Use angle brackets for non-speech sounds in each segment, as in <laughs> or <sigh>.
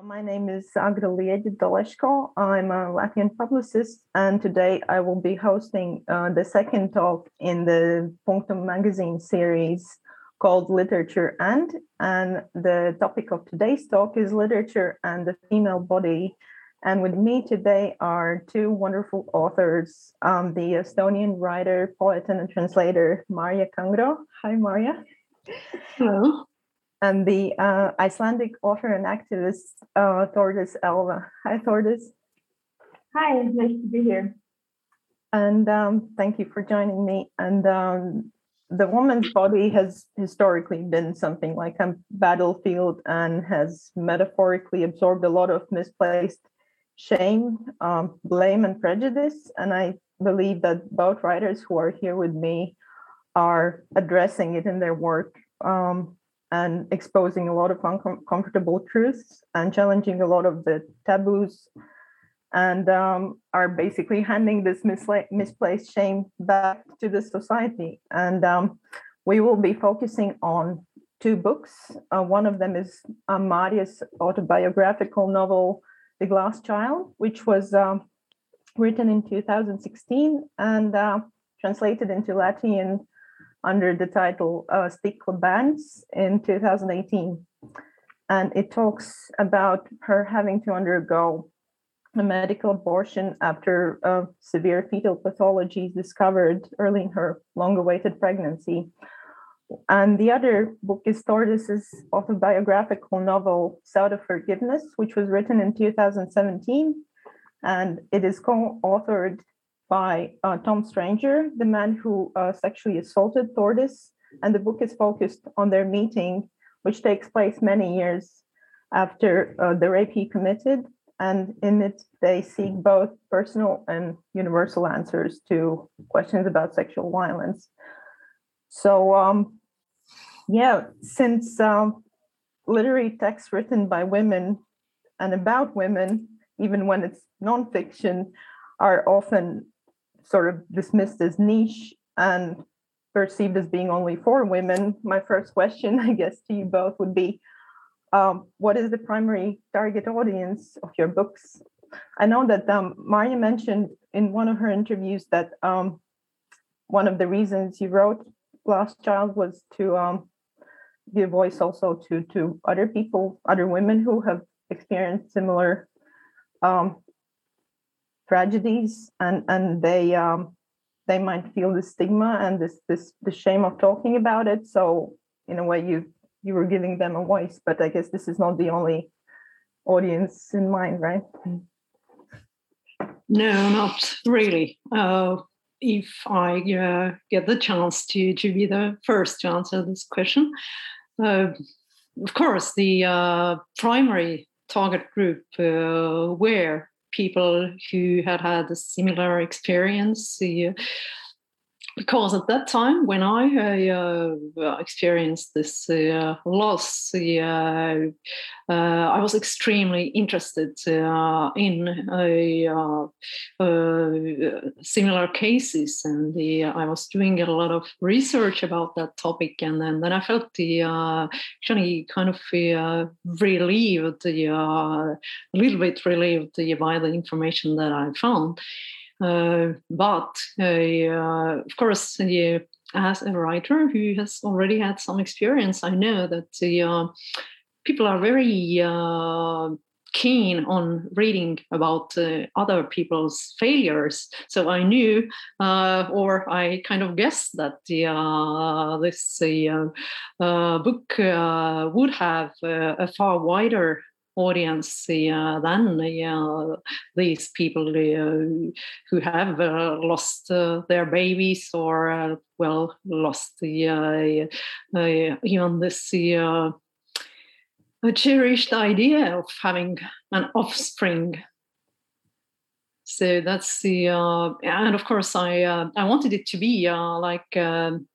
Uh, my name is Agra Lieģe-Doležko. I'm a Latvian publicist, and today I will be hosting uh, the second talk in the Punctum magazine series called Literature and. And the topic of today's talk is literature and the female body. And with me today are two wonderful authors um, the Estonian writer, poet, and translator, Maarja Kangro. Hi, Maarja. Hello and the uh, Icelandic author and activist uh, Thordis Elva. Hi, Thordis. Hi, nice to be here. And um, thank you for joining me. And um, the woman's body has historically been something like a battlefield and has metaphorically absorbed a lot of misplaced shame, um, blame, and prejudice. And I believe that both writers who are here with me are addressing it in their work. Um, and exposing a lot of uncomfortable truths and challenging a lot of the taboos and um, are basically handing this misla- misplaced shame back to the society. And um, we will be focusing on two books. Uh, one of them is uh, Maarja's autobiographical novel, The Glass Child, which was um, written in 2016 and uh, translated into Latvian under the title uh, Stikla Bērns in 2018. And it talks about her having to undergo a medical abortion after a severe fetal pathology discovered early in her long awaited pregnancy. And the other book is Thordis's autobiographical novel, South of Forgiveness, which was written in 2017. And it is co authored by uh, Tom Stranger, the man who uh, sexually assaulted Thordis. And the book is focused on their meeting, which takes place many years after uh, the rape he committed. And in it, they seek both personal and universal answers to questions about sexual violence. So, um, yeah, since um, literary texts written by women and about women, even when it's nonfiction, are often sort of dismissed as niche and perceived as being only for women, my first question, <laughs> I guess, to you both would be um, what is the primary target audience of your books? I know that um, Maarja mentioned in one of her interviews that um, one of the reasons you wrote Glass Child was to um, give voice also to to other people, other women who have experienced similar um, tragedies and and they um, they might feel the stigma and this this the shame of talking about it. So in a way you you were giving them a voice but i guess this is not the only audience in mind right? No not really. Uh, if i uh, get the chance to to be the first to answer this question uh, of course the uh, primary target group uh, were people who had had a similar experience. Uh, because at that time, when I uh, experienced this uh, loss, uh, I was extremely interested uh, in uh, similar cases, and the, I was doing a lot of research about that topic. And then, then I felt the actually kind of relieved, a little bit relieved by the information that I found. Uh, but uh, of course, as a writer who has already had some experience, I know that uh, people are very keen on reading about uh, other people's failures. So I knew, uh, or I kind of guessed that the, uh, this book would have a far wider audience uh, than these people uh, who have uh, lost uh, their babies or uh, well lost the even this cherished idea of having an offspring. So that's the and of course i i wanted it to be like um,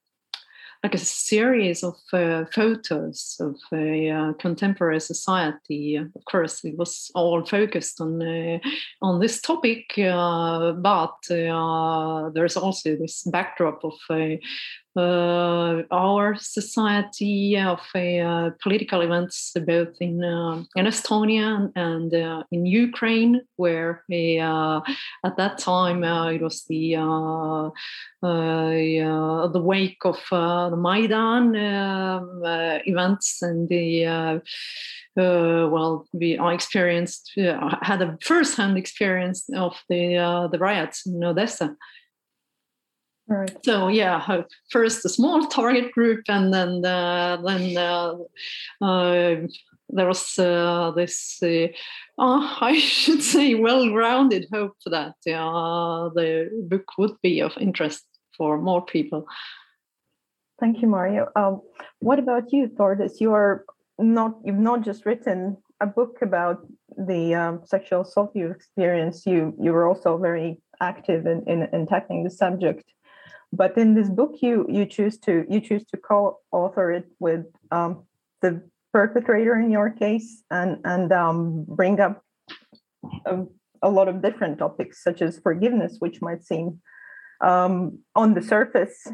like a series of uh, photos of a uh, contemporary society. Of course, it was all focused on uh, on this topic, uh, but uh, there's also this backdrop of Uh, our society of uh, political events both in uh, in Estonia and uh, in Ukraine, where uh, at that time uh, it was the uh, uh, the wake of the Maidan events and the well, we I experienced had a first-hand experience of the the riots in Odessa. Right. So yeah, first a small target group, and then uh, then uh, uh, there was uh, this, uh, uh, I <laughs> should say, well-grounded hope that the book would be of interest for more people. Thank you, Maarja. Um, what about you, Thordis? You are not you've not just written a book about the um, sexual assault you experienced. You you were also very active in, in, in tackling the subject but in this book you you choose to you choose to co-author it with um, the perpetrator in your case and and um, bring up a, a, lot of different topics such as forgiveness which might seem um, on the surface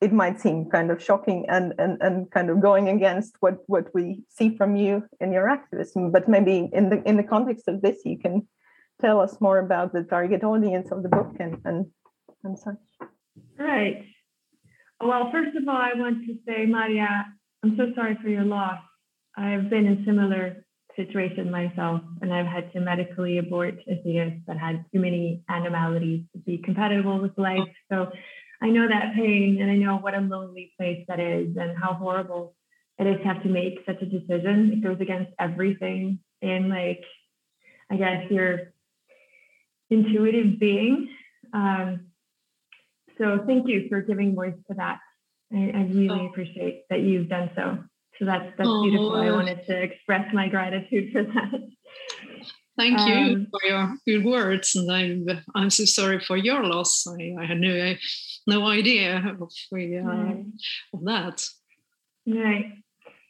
it might seem kind of shocking and, and and kind of going against what what we see from you in your activism. But maybe in the in the context of this you can tell us more about the target audience of the book and and and such Right. Well, first of all, I want to say, Maria, I'm so sorry for your loss. I've been in similar situation myself, and I've had to medically abort a fetus that had too many abnormalities to be compatible with life. So I know that pain, and I know what a lonely place that is, and how horrible it is to have to make such a decision. It goes against everything in, like, I guess your intuitive being. Um, so thank you for giving voice to that. I, I really oh. appreciate that you've done so. So that's that's oh. beautiful. I wanted to express my gratitude for that. Thank you um, for your good words, and I'm I'm so sorry for your loss. I, I had no no idea of, uh, right. of that. Right.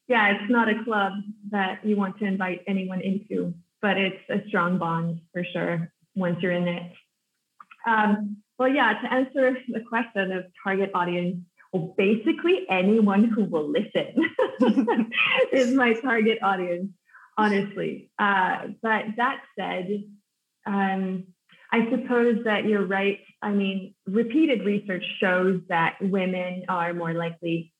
Yeah, it's not a club that you want to invite anyone into, but it's a strong bond for sure once you're in it. Um, well, yeah, to answer the question of target audience, well, basically anyone who will listen <laughs> is my target audience, honestly. Uh, but that said, um, I suppose that you're right. I mean, repeated research shows that women are more likely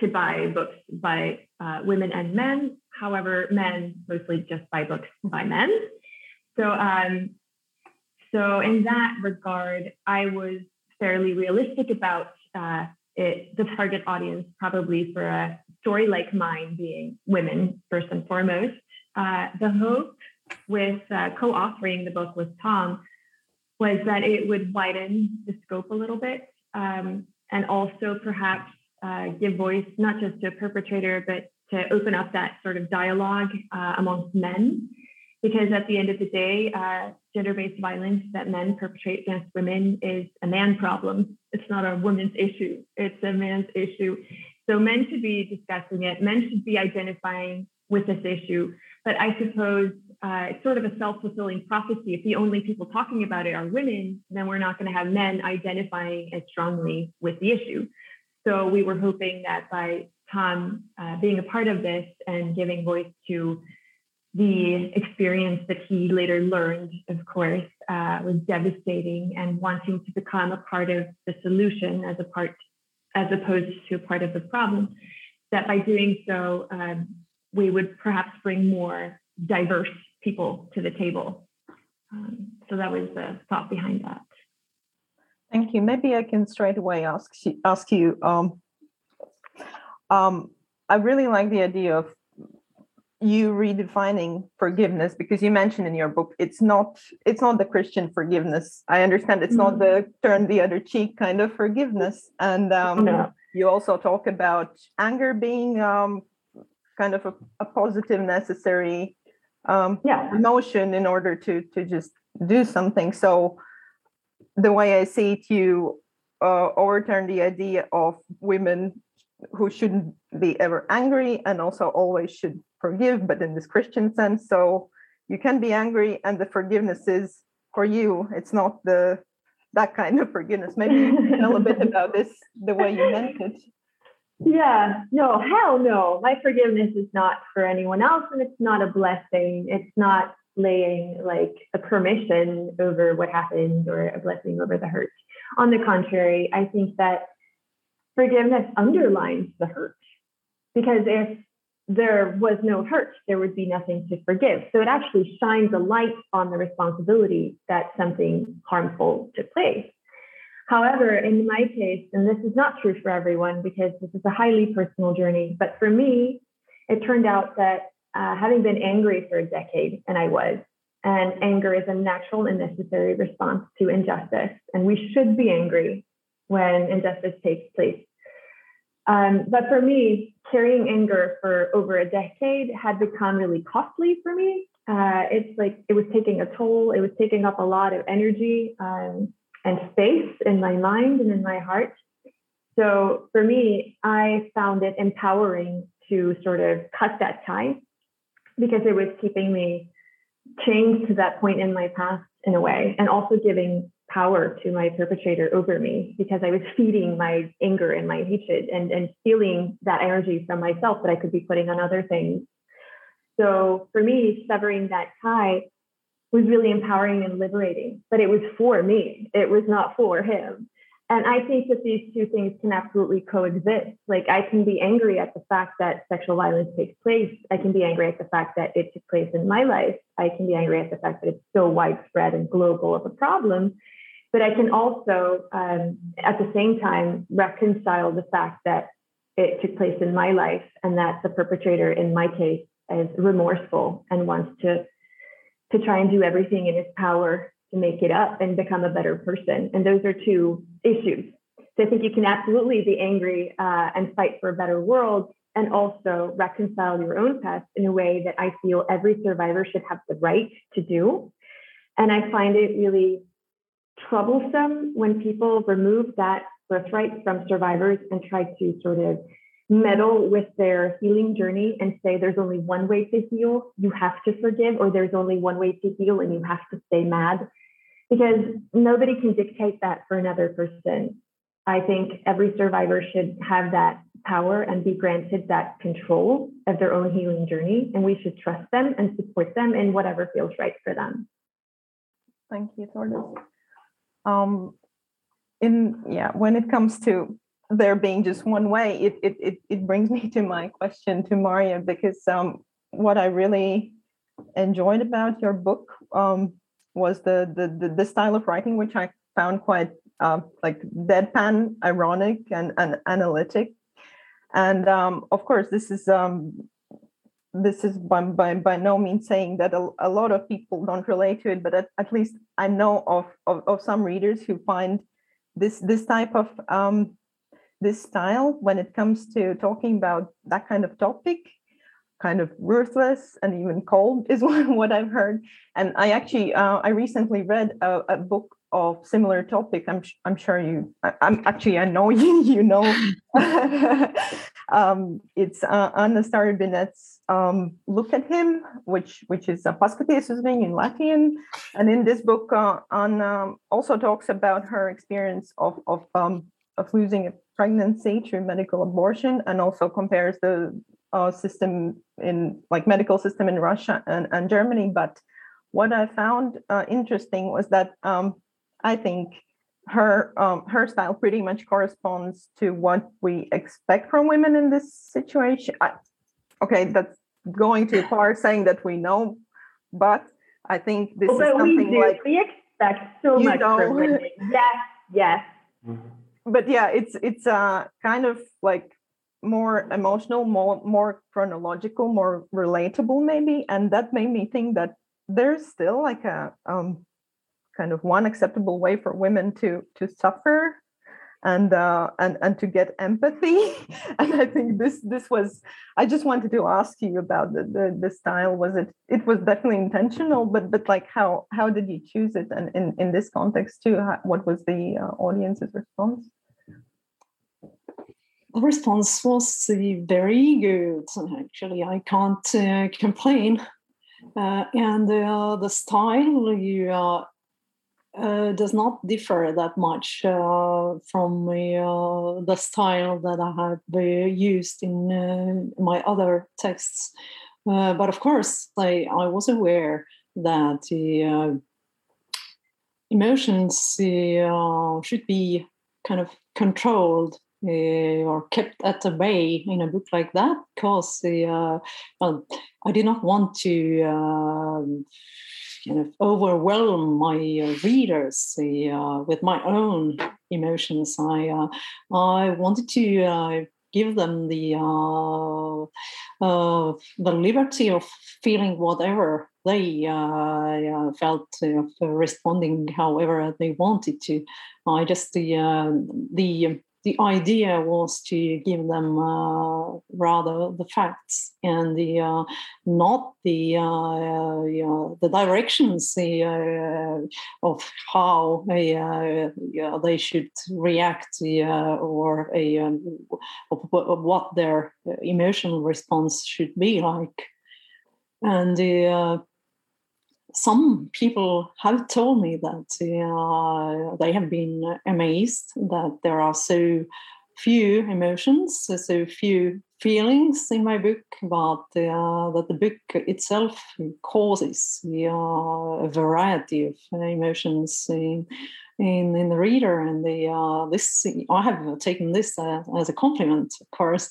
to buy books by uh, women and men. However, men mostly just buy books by men. So um, so, in that regard, I was fairly realistic about uh, it, the target audience, probably for a story like mine being women, first and foremost. Uh, the hope with uh, co authoring the book with Tom was that it would widen the scope a little bit um, and also perhaps uh, give voice not just to a perpetrator, but to open up that sort of dialogue uh, amongst men because at the end of the day, uh, gender based violence that men perpetrate against women is a man problem. It's not a woman's issue, it's a man's issue. So men should be discussing it, men should be identifying with this issue. But I suppose uh, it's sort of a self fulfilling prophecy. If the only people talking about it are women, then we're not going to have men identifying as strongly with the issue. So we were hoping that by Tom uh, being a part of this and giving voice to the experience that he later learned, of course, uh, was devastating and wanting to become a part of the solution as a part, as opposed to a part of the problem. That by doing so, um, we would perhaps bring more diverse people to the table. Um, so that was the thought behind that. Thank you. Maybe I can straight away ask ask you. Um, um, I really like the idea of you redefining forgiveness because you mentioned in your book it's not it's not the christian forgiveness i understand it's mm-hmm. not the turn the other cheek kind of forgiveness and um, no. you also talk about anger being um, kind of a, a positive necessary um, yeah. emotion in order to to just do something so the way i see it you uh, overturn the idea of women who shouldn't be ever angry and also always should forgive, but in this Christian sense. So you can be angry, and the forgiveness is for you. It's not the that kind of forgiveness. Maybe you can tell a bit <laughs> about this, the way you meant it. Yeah, no, hell no. My forgiveness is not for anyone else, and it's not a blessing. It's not laying like a permission over what happened or a blessing over the hurt. On the contrary, I think that forgiveness underlines the hurt because if there was no hurt, there would be nothing to forgive. So it actually shines a light on the responsibility that something harmful took place. However, in my case, and this is not true for everyone because this is a highly personal journey, but for me, it turned out that uh, having been angry for a decade, and I was, and anger is a natural and necessary response to injustice, and we should be angry when injustice takes place. Um, but for me, carrying anger for over a decade had become really costly for me. Uh, it's like it was taking a toll, it was taking up a lot of energy um, and space in my mind and in my heart. So for me, I found it empowering to sort of cut that tie because it was keeping me chained to that point in my past in a way, and also giving power to my perpetrator over me because I was feeding mm. my anger and my hatred and, and stealing that energy from myself that I could be putting on other things. So for me, severing that tie was really empowering and liberating, but it was for me. It was not for him. And I think that these two things can absolutely coexist. Like I can be angry at the fact that sexual violence takes place. I can be angry at the fact that it took place in my life. I can be angry at the fact that it's so widespread and global of a problem. But I can also, um, at the same time, reconcile the fact that it took place in my life and that the perpetrator, in my case, is remorseful and wants to to try and do everything in his power to make it up and become a better person. And those are two issues. So I think you can absolutely be angry uh, and fight for a better world and also reconcile your own past in a way that I feel every survivor should have the right to do. And I find it really troublesome when people remove that birthright from survivors and try to sort of meddle with their healing journey and say there's only one way to heal, you have to forgive, or there's only one way to heal and you have to stay mad. Because nobody can dictate that for another person. I think every survivor should have that power and be granted that control of their own healing journey. And we should trust them and support them in whatever feels right for them. Thank you, Thordis um, in yeah, when it comes to there being just one way, it it it, it brings <laughs> me to my question to Maria because um, what I really enjoyed about your book um, was the, the, the the style of writing, which I found quite uh, like deadpan, ironic, and, and analytic. And um, of course, this is um, this is by, by, by no means saying that a, a lot of people don't relate to it, but at, at least I know of, of, of, some readers who find this this type of um, this style when it comes to talking about that kind of topic kind of ruthless and even cold <laughs> is what I've heard. And I actually uh, I recently read a, a book of similar topic. I'm I'm sure you. I, am actually I know <laughs> you. You know, <laughs> um, it's uh, Anna Starobinets' um, "Look at Him," which which is a paskaties in Latvian, and in this book, uh, Anna um, also talks about her experience of of um, of losing a pregnancy through medical abortion, and also compares the uh, system in like medical system in Russia and, and Germany, but what I found uh, interesting was that um, I think her um, her style pretty much corresponds to what we expect from women in this situation. I, okay, that's going too far saying that we know, but I think this well, is something we like we expect so much know, from women. <laughs> Yes, yes. But yeah, it's it's uh kind of like more emotional, more more chronological, more relatable maybe, and that made me think that there's still like a um kind of one acceptable way for women to to suffer and uh, and and to get empathy. <laughs> and I think this this was. I just wanted to ask you about the, the the style. Was it it was definitely intentional, but but like how how did you choose it? And in in this context too, how, what was the uh, audience's response? The response was very good. Actually, I can't uh, complain. Uh, and uh, the style you uh, does not differ that much uh, from uh, the style that I have uh, used in uh, my other texts. Uh, but of course, I, I was aware that the emotions should be kind of controlled or kept at bay in a book like that because well, I did not want to kind of overwhelm my uh, readers uh, with my own emotions. I uh, I wanted to uh, give them the uh, the liberty of feeling whatever they felt of responding however they wanted to. I just the the the idea was to give them uh, rather the facts and the uh, not the uh, the directions the, uh, of how they should react or a, um, of what their emotional response should be like. And some people have told me that uh, they have been amazed that there are so few emotions, so few feelings in my book, but uh, that the book itself causes uh, a variety of emotions in, in, in the reader. And the, uh, this I have taken this uh, as a compliment, of course.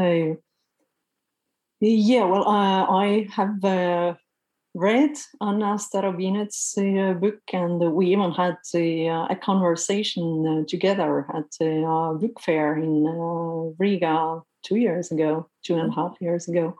Uh, yeah, well, I have read Anna Starobinets uh, book, and we even had uh, a conversation uh, together at a book fair in uh, Riga two years ago, two and a half years ago.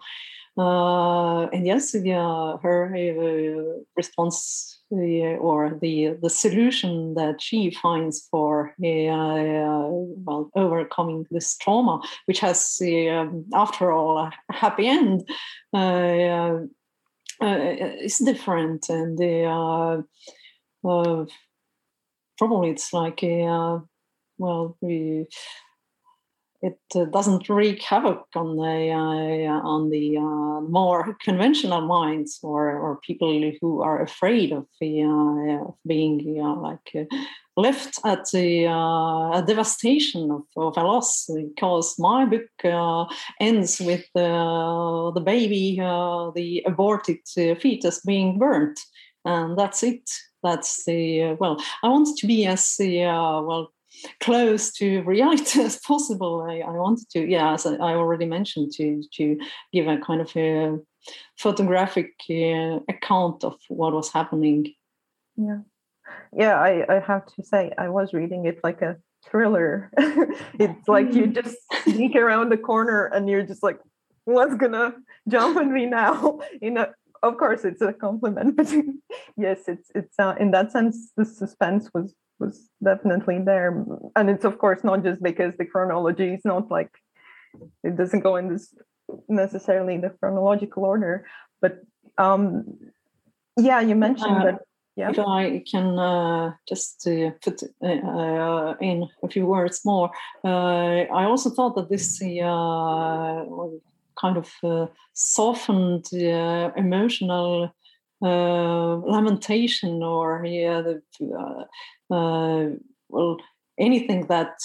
Uh, and yes, yeah, her uh, response or the the solution that she finds for well overcoming this trauma, which has, um, after all, a happy end uh, is different and they are uh, probably it's like a uh, well we it uh, doesn't wreak havoc on the uh, on the uh, more conventional minds or or people who are afraid of the of being like left at the uh, devastation of, of a loss because my book uh, ends with uh, the baby, uh, the aborted uh, fetus being burnt. And that's it. That's the, uh, well, I want to be as, well, close to reality <laughs> as possible. I, I wanted to, yeah, as I already mentioned, to, to give a kind of a photographic account of what was happening. Yeah yeah I, I have to say i was reading it like a thriller <laughs> it's like you mm. just sneak around the corner and you're just like what's gonna jump on me now <laughs> you know of course it's a compliment but yes it's it's uh, in that sense the suspense was was definitely there and it's of course not just because the chronology is not like it doesn't go in this necessarily in the chronological order but um yeah you mentioned uh, that yeah. If I can uh, just uh, put uh, in a few words more, uh, I also thought that this uh, kind of uh, softened emotional lamentation or yeah, the, well, anything that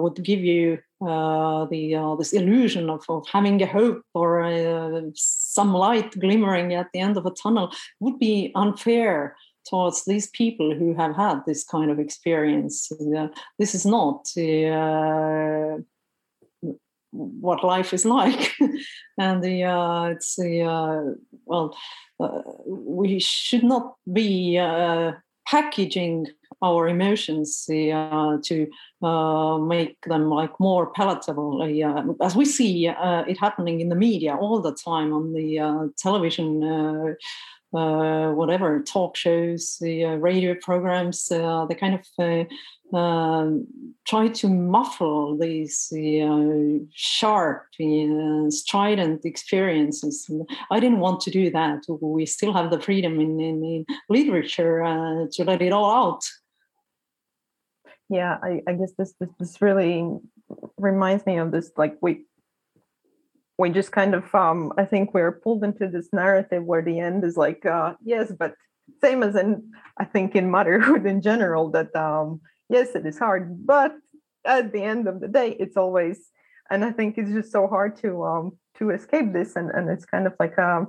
would give you uh, the uh, this illusion of, of having a hope or uh, some light glimmering at the end of a tunnel would be unfair towards these people who have had this kind of experience. Uh, this is not uh, what life is <laughs> like, and the uh, it's the uh, well, uh, we should not be uh, packaging our emotions to make them like more palatable. as we see it happening in the media all the time on the television uh, whatever talk shows, the uh, radio programs, uh, they kind of uh, um, try to muffle these uh, sharp, strident experiences. I didn't want to do that. We still have the freedom in, in, in literature uh, to let it all out. Yeah, I, I guess this, this this really reminds me of this. Like we we just kind of um i think we're pulled into this narrative where the end is like uh yes but same as in I think in motherhood in general that um, yes, it is hard, but at the end of the day, it's always and I think it's just so hard to um, to escape this, and and it's kind of like a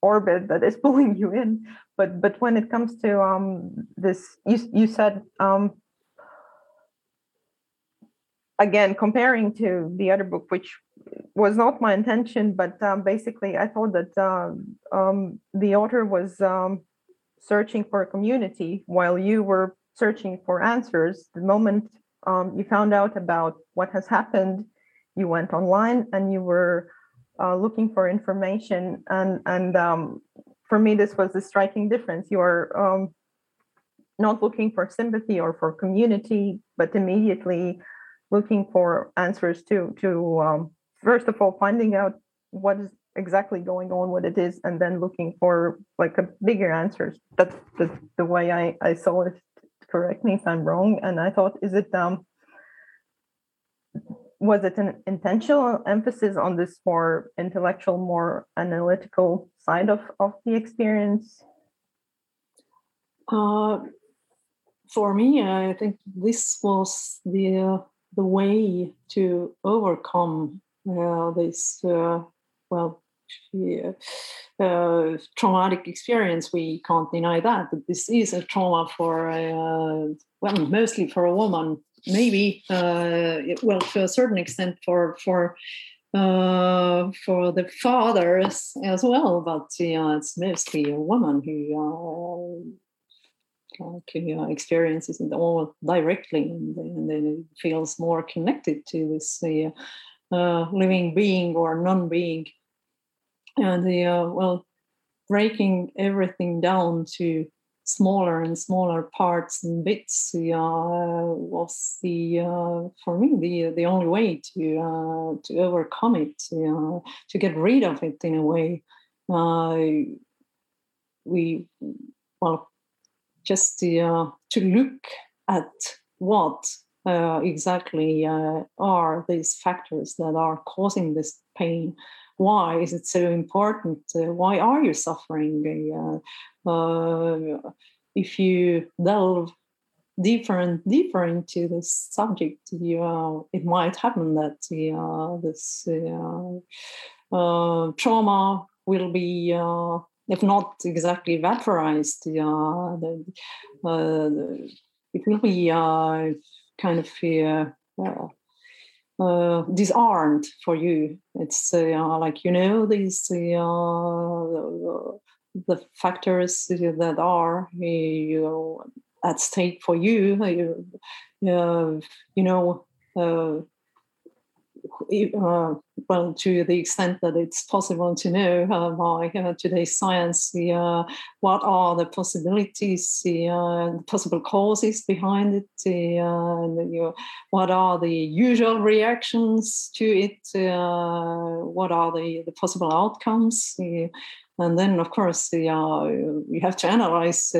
orbit that is <laughs> pulling you in. But but when it comes to um, this, you you said um, again comparing to the other book, which was not my intention, but um, basically I thought that um, um, the author was um, searching for a community while you were searching for answers. The moment um, you found out about what has happened, you went online and you were uh, looking for information. And and um, for me, this was a striking difference. You are not looking for sympathy or for community, but immediately looking for answers to to um, first of all finding out what is exactly going on what it is and then looking for like a bigger answers that's the, the way I, I saw it. Correct me if i'm wrong and i thought is it um was it an intentional emphasis on this more intellectual more analytical side of, of the experience? Uh, for me i think this was the the way to overcome this uh, well uh, traumatic experience we can't deny that but this is a trauma for uh, well mostly for a woman maybe uh, well to a certain extent for for uh, for the fathers as well but yeah, it's mostly a woman who uh, experiences it all directly and, and then feels more connected to this uh, uh, living being or non-being. And the uh, well breaking everything down to smaller and smaller parts and bits uh, was the uh, for me the the only way to uh, to overcome it uh, to get rid of it in a way. Uh, we well just to look at what uh, exactly uh, are these factors that are causing this pain? Why is it so important? Uh, why are you suffering? Uh, uh, if you delve deeper and deeper into this subject, you, it might happen that this trauma will be if not exactly vaporized, uh, the, uh, it will be uh, kind of uh, uh, disarmed for you. It's uh, like you know these uh, the factors that are you know, at stake for you. You, you know uh, well, to the extent that it's possible to know uh, by uh, today's science, the, uh, what are the possibilities, the uh, possible causes behind it, the, the, what are the usual reactions to it, what are the, the possible outcomes. and then, of course, you have to analyze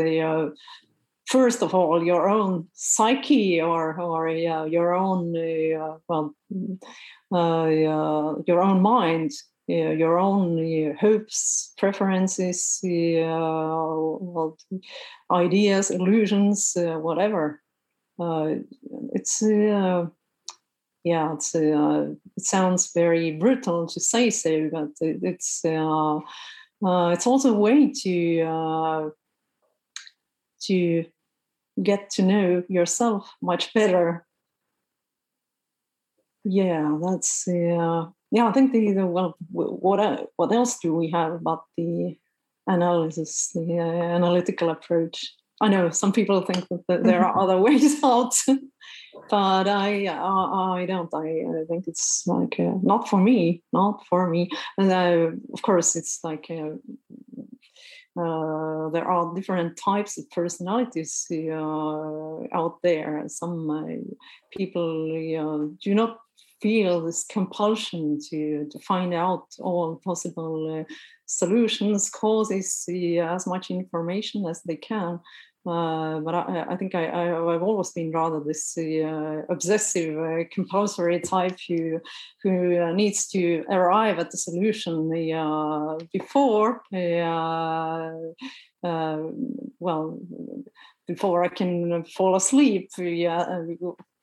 first of all your own psyche or or uh, your own uh, well uh, your own mind your own hopes preferences well, ideas illusions whatever. It's yeah, it's, uh, it sounds very brutal to say so, but it, it's uh, uh, it's also a way to to get to know yourself much better. Yeah that's uh, yeah i think the, the well what what else do we have about the analysis the uh, analytical approach? I know some people think that there are <laughs> other ways out <laughs> but i uh, i don't. I, I, think it's like uh, not for me not for me. And uh, of course it's like uh, uh, there are different types of personalities uh, out there. Some uh, people do not feel this compulsion to, to find out all possible uh, solutions, causes, as much information as they can. Uh, but I, I think I, have always been rather this uh, obsessive, uh, compulsory type who who uh, needs to arrive at the solution uh, before uh, well, before I can fall asleep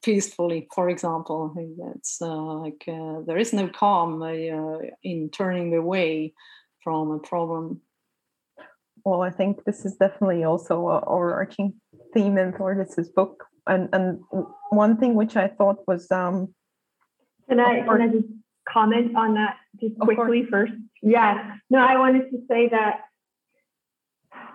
peacefully, for example. It's like there is no calm in turning away from a problem. Well, I think this is definitely also a overarching theme in Thordis's book. And and one thing which I thought was um can I can I just comment on that just quickly first? Yeah. No, I wanted to say that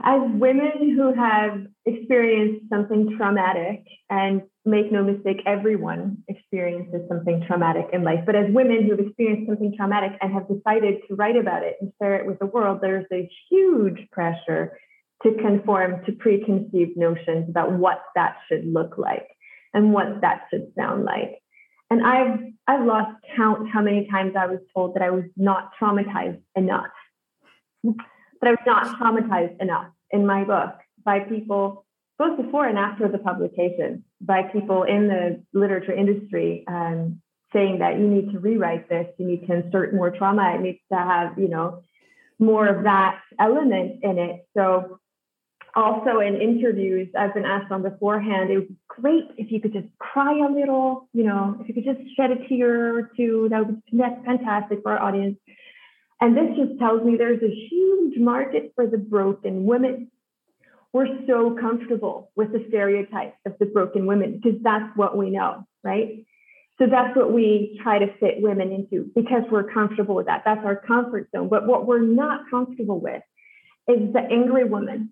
as women who have experienced something traumatic, and make no mistake, everyone experiences something traumatic in life, but as women who have experienced something traumatic and have decided to write about it and share it with the world, there's a huge pressure to conform to preconceived notions about what that should look like and what that should sound like. And I've I've lost count how many times I was told that I was not traumatized enough. That I was not traumatized enough in my book by people both before and after the publication, by people in the literature industry um, saying that you need to rewrite this, you need to insert more trauma, it needs to have, you know, more of that element in it. So also in interviews I've been asked on beforehand, it would be great if you could just cry a little, you know, if you could just shed a tear or two, that would be fantastic for our audience. And this just tells me there's a huge market for the broken women. We're so comfortable with the stereotype of the broken women because that's what we know, right? So that's what we try to fit women into because we're comfortable with that. That's our comfort zone. But what we're not comfortable with is the angry woman,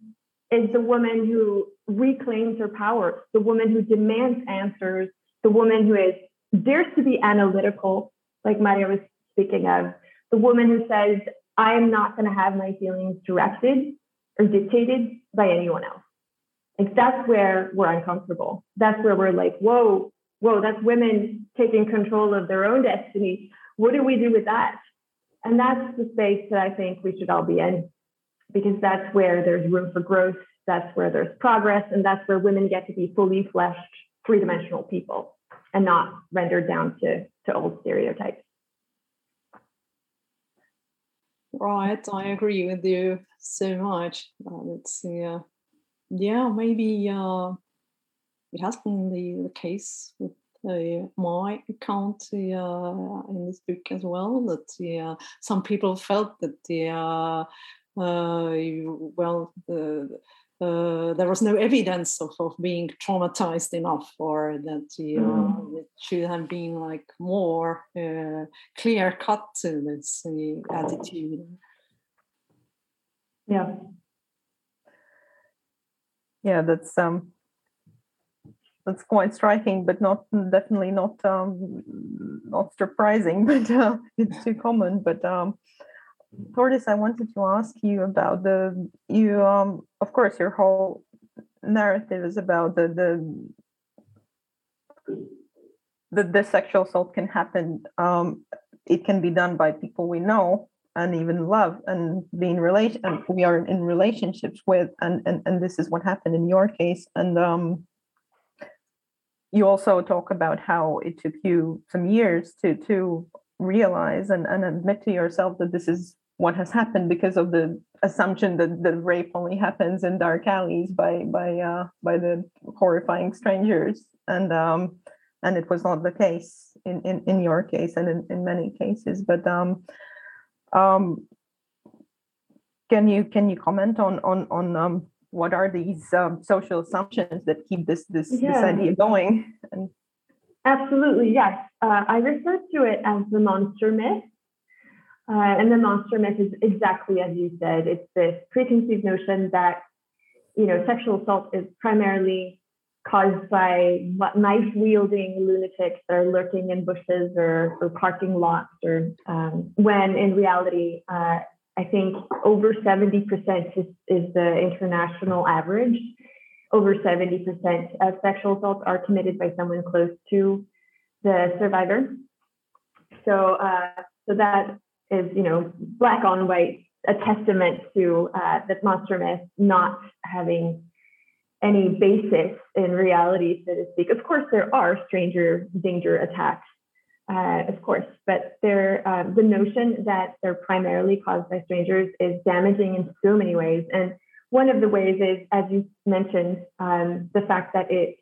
is the woman who reclaims her power, the woman who demands answers, the woman who is dares to be analytical, like Maria was speaking of, the woman who says, I am not going to have my feelings directed or dictated by anyone else. Like that's where we're uncomfortable. That's where we're like, whoa, whoa, that's women taking control of their own destiny. What do we do with that? And that's the space that I think we should all be in because that's where there's room for growth. That's where there's progress. And that's where women get to be fully fleshed, three dimensional people and not rendered down to, to old stereotypes. Right, I agree with you so much. Uh, it's uh, yeah, maybe uh, it has been the, the case with uh, my account uh, in this book as well. That uh, some people felt that the uh, well the uh, there was no evidence of, of being traumatized enough or that mm. it should have been like more uh, clear cut to this uh, attitude yeah yeah that's um that's quite striking but not definitely not um not surprising <laughs> but uh, it's too common but um Thordis, I wanted to ask you about the you um of course your whole narrative is about the the the, the sexual assault can happen um it can be done by people we know and even love and being relation and we are in relationships with and, and and this is what happened in your case and um you also talk about how it took you some years to to realize and, and admit to yourself that this is what has happened because of the assumption that the rape only happens in dark alleys by by uh, by the horrifying strangers. And um, and it was not the case in in, in your case and in, in many cases but um, um, can you can you comment on on on um, what are these um, social assumptions that keep this this yeah. this idea going? And absolutely yes. Uh, i refer to it as the monster myth uh, and the monster myth is exactly as you said. It's this preconceived notion that you know sexual assault is primarily caused by knife wielding lunatics that are lurking in bushes or, or parking lots, or um, when in reality, uh, I think over 70% is, is the international average. Over 70% of sexual assaults are committed by someone close to the survivor. So, uh, so that is, you know, black on white, a testament to uh, that monster myth not having any basis in reality, so to speak. Of course, there are stranger danger attacks, uh, of course, but they're, uh, the notion that they're primarily caused by strangers is damaging in so many ways. And one of the ways is, as you mentioned, um, the fact that it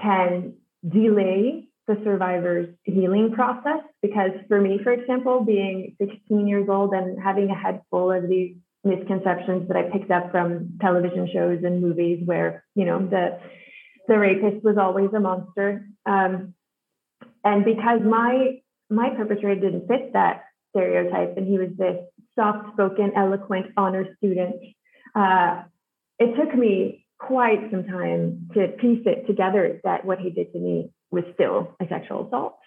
can delay the survivor's healing process. Because for me, for example, being 16 years old and having a head full of these misconceptions that I picked up from television shows and movies where, you know, the the rapist was always a monster. Um, and because my my perpetrator didn't fit that stereotype and he was this soft-spoken, eloquent honor student, uh, it took me quite some time to piece it together that what he did to me was still a sexual assault.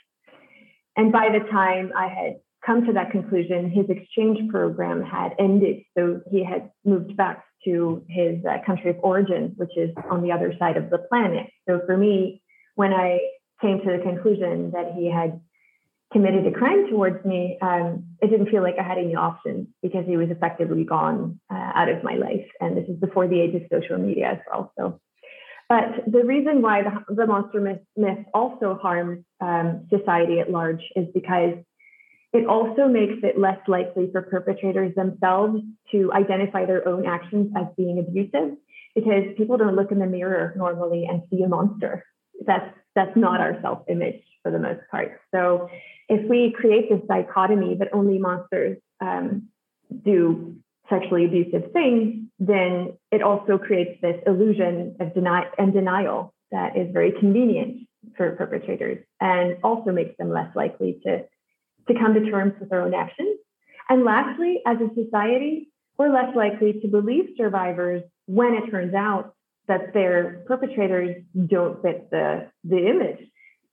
And by the time I had come to that conclusion, his exchange program had ended. So he had moved back to his uh, country of origin, which is on the other side of the planet. So for me, when I came to the conclusion that he had committed a crime towards me, um, it didn't feel like I had any options because he was effectively gone uh, out of my life. And this is before the age of social media as well. So, but the reason why the, the monster myth, myth also harms um, society at large is because it also makes it less likely for perpetrators themselves to identify their own actions as being abusive because people don't look in the mirror normally and see a monster. That's that's not our self-image for the most part. So if we create this dichotomy that only monsters um, do sexually abusive things, then it also creates this illusion of deny and denial that is very convenient for perpetrators and also makes them less likely to to come to terms with their own actions. And lastly, as a society, we're less likely to believe survivors when it turns out that their perpetrators don't fit the, the image.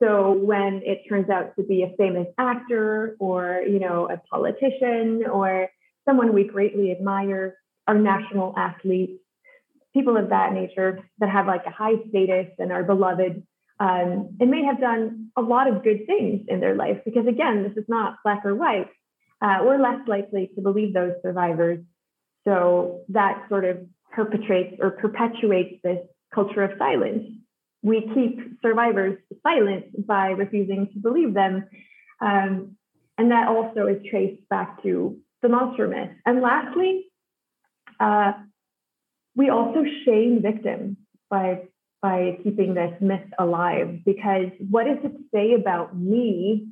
So when it turns out to be a famous actor or, you know, a politician or someone we greatly admire, our national athletes, people of that nature that have like a high status and are beloved, um, and may have done a lot of good things in their life. Because again this is not black or white. Uh, we're less likely to believe those survivors. So that sort of perpetrates or perpetuates this culture of silence. We keep survivors silent by refusing to believe them um, and that also is traced back to the monster myth and lastly uh, we also shame victims by by keeping this myth alive because what does it say about me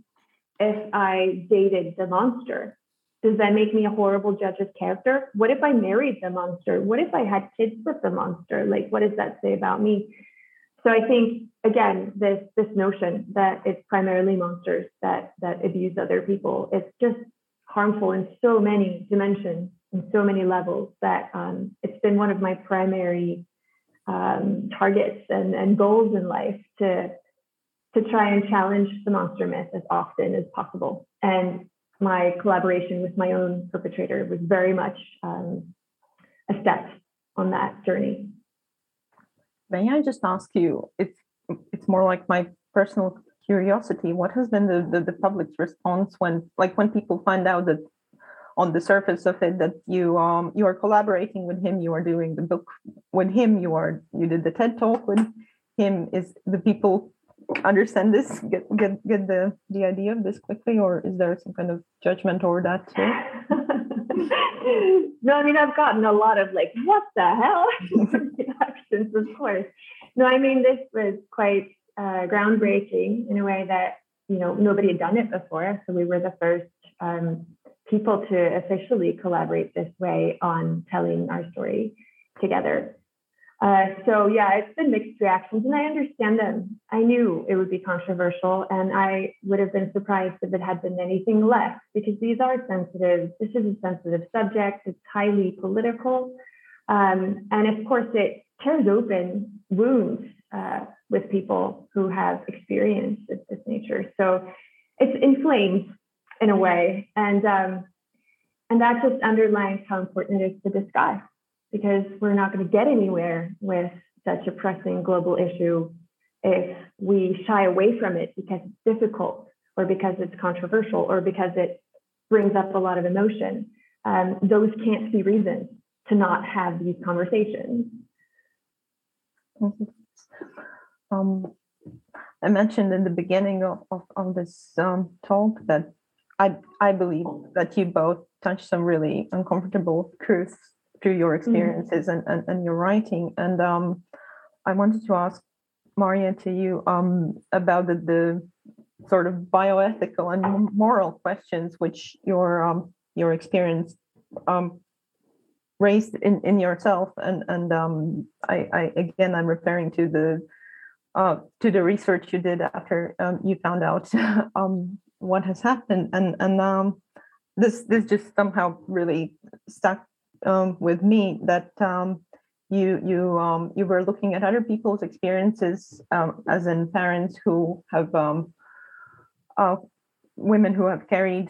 if I dated the monster? Does that make me a horrible judge of character? What if I married the monster? What if I had kids with the monster? Like, what does that say about me? So I think again, this this notion that it's primarily monsters that that abuse other people, it's just harmful in so many dimensions, in so many levels that um, it's been one of my primary um, targets and, and goals in life to to try and challenge the monster myth as often as possible. And my collaboration with my own perpetrator was very much um, a step on that journey. May I just ask you? It's it's more like my personal curiosity. What has been the, the, the public's response when like when people find out that on the surface of it that you um you are collaborating with him you are doing the book with him you are you did the ted talk with him is the people understand this get get get the the idea of this quickly or is there some kind of judgment over that too <laughs> no i mean i've gotten a lot of like what the hell <laughs> <laughs> reactions of course no i mean this was quite uh, groundbreaking in a way that you know nobody had done it before so we were the first um, people to officially collaborate this way on telling our story together. Uh, so yeah, it's been mixed reactions, and I understand them. I knew it would be controversial, and I would have been surprised if it had been anything less, because these are sensitive. This is a sensitive subject. It's highly political, um, and of course, it tears open wounds uh, with people who have experience of this nature. So it's inflamed in a way. And um, and that just underlines how important it is to discuss because we're not going to get anywhere with such a pressing global issue if we shy away from it because it's difficult or because it's controversial or because it brings up a lot of emotion. Um, those can't be reasons to not have these conversations. Um, I mentioned in the beginning of, of, of this um, talk that I I believe that you both touched some really uncomfortable truths through your mm-hmm. experiences mm-hmm. and, and, and your writing. And um, I wanted to ask Maarja to you um, about the, the sort of bioethical and moral questions which your um, your experience um, raised in, in yourself and and um, I, I again I'm referring to the uh, to the research you did after um, you found out <laughs> um, what has happened. And and um, this this just somehow really stuck um, with me that um, you you um, you were looking at other people's experiences as in parents who have uh, women who have carried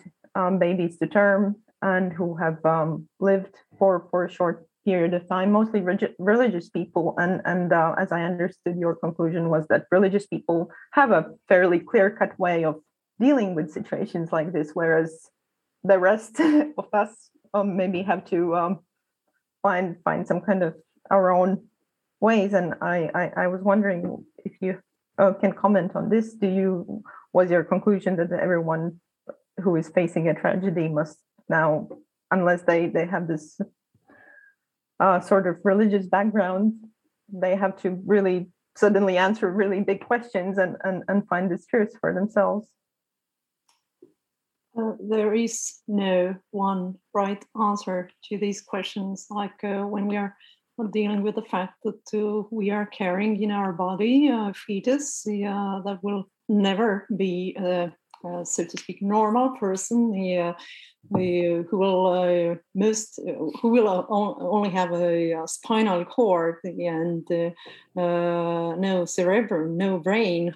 babies to term and who have lived for for a short period of time, mostly religious people. And and uh, as I understood, your conclusion was that religious people have a fairly clear cut way of dealing with situations like this, whereas the rest <laughs> of us um, maybe have to um, find find some kind of our own ways. And I I, I was wondering if you uh, can comment on this. Do you was your conclusion that everyone who is facing a tragedy must now, unless they they have this uh, sort of religious background, they have to really suddenly answer really big questions and and, and find the truth for themselves. Uh, there is no one right answer to these questions. Like uh, when we are dealing with the fact that uh, we are carrying in our body a fetus that will never be uh, so to speak, normal person uh, uh, who will uh, most uh, who will uh, only have a, a spinal cord and no cerebrum, no brain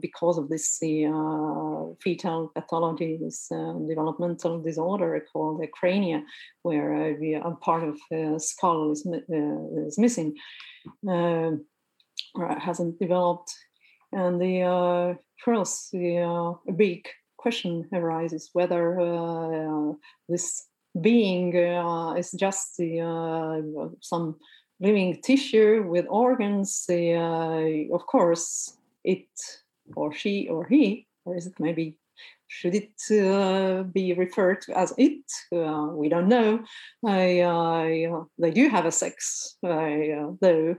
because of this fetal pathology, this developmental disorder called acrania, where a part of the skull is, is missing or hasn't developed. And the uh, first, the uh, big question arises whether uh, this being uh, is just uh, some living tissue with organs. Uh, of course, it or she or he, or is it maybe should it uh, be referred to as it? Uh, we don't know. I, uh, they do have a sex, though,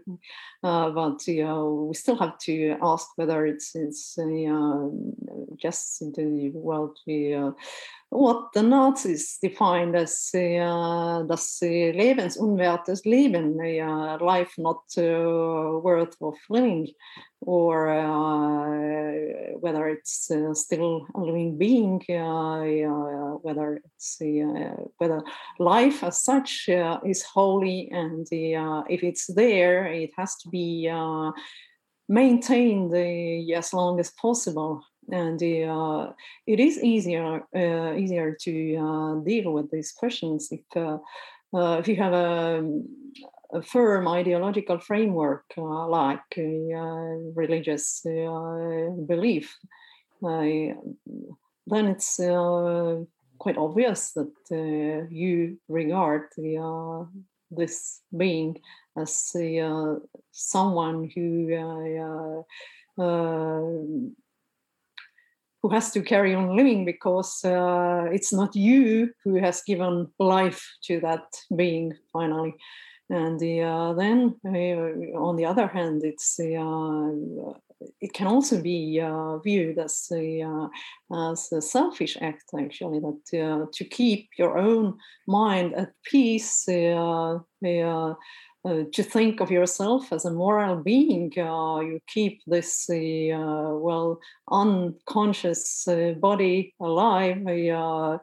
uh, but we still have to ask whether it's, it's uh, just into the world uh, what the Nazis defined as uh, das lebensunwertes Leben, a life not uh, worth of living, or uh, whether it's uh, still a living being, uh, whether it's whether life as such is holy, and if it's there, it has to be maintained as long as possible and uh, it is easier uh, easier to uh, deal with these questions if uh, uh, if you have a, a firm ideological framework uh, like religious belief. Then it's quite obvious that you regard the, this being as someone who who has to carry on living because uh, it's not you who has given life to that being finally. And the, uh, then, uh, on the other hand, it's uh, it can also be uh, viewed as a, uh, as a selfish act, actually, that to keep your own mind at peace uh, to think of yourself as a moral being. Uh, you keep this uh, well unconscious uh, body alive. Uh,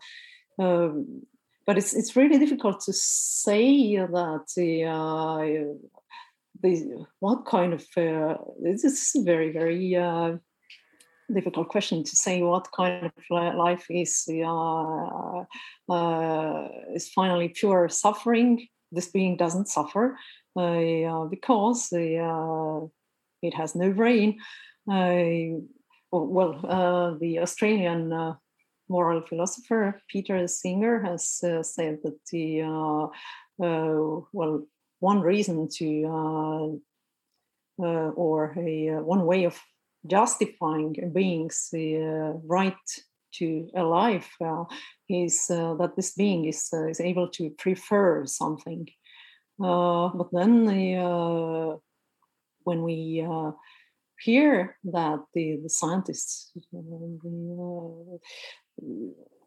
um, but it's it's really difficult to say that the, uh, the what kind of this is very very difficult question to say what kind of life is is finally pure suffering this being doesn't suffer uh, because uh, it has no brain. well, uh, the Australian uh, moral philosopher Peter Singer has uh, said that the uh, well one reason to or a, one way of justifying a being's right to a life uh, is uh, that this being is uh, is able to prefer something. Uh, but then uh, when we hear that the, the scientists, the,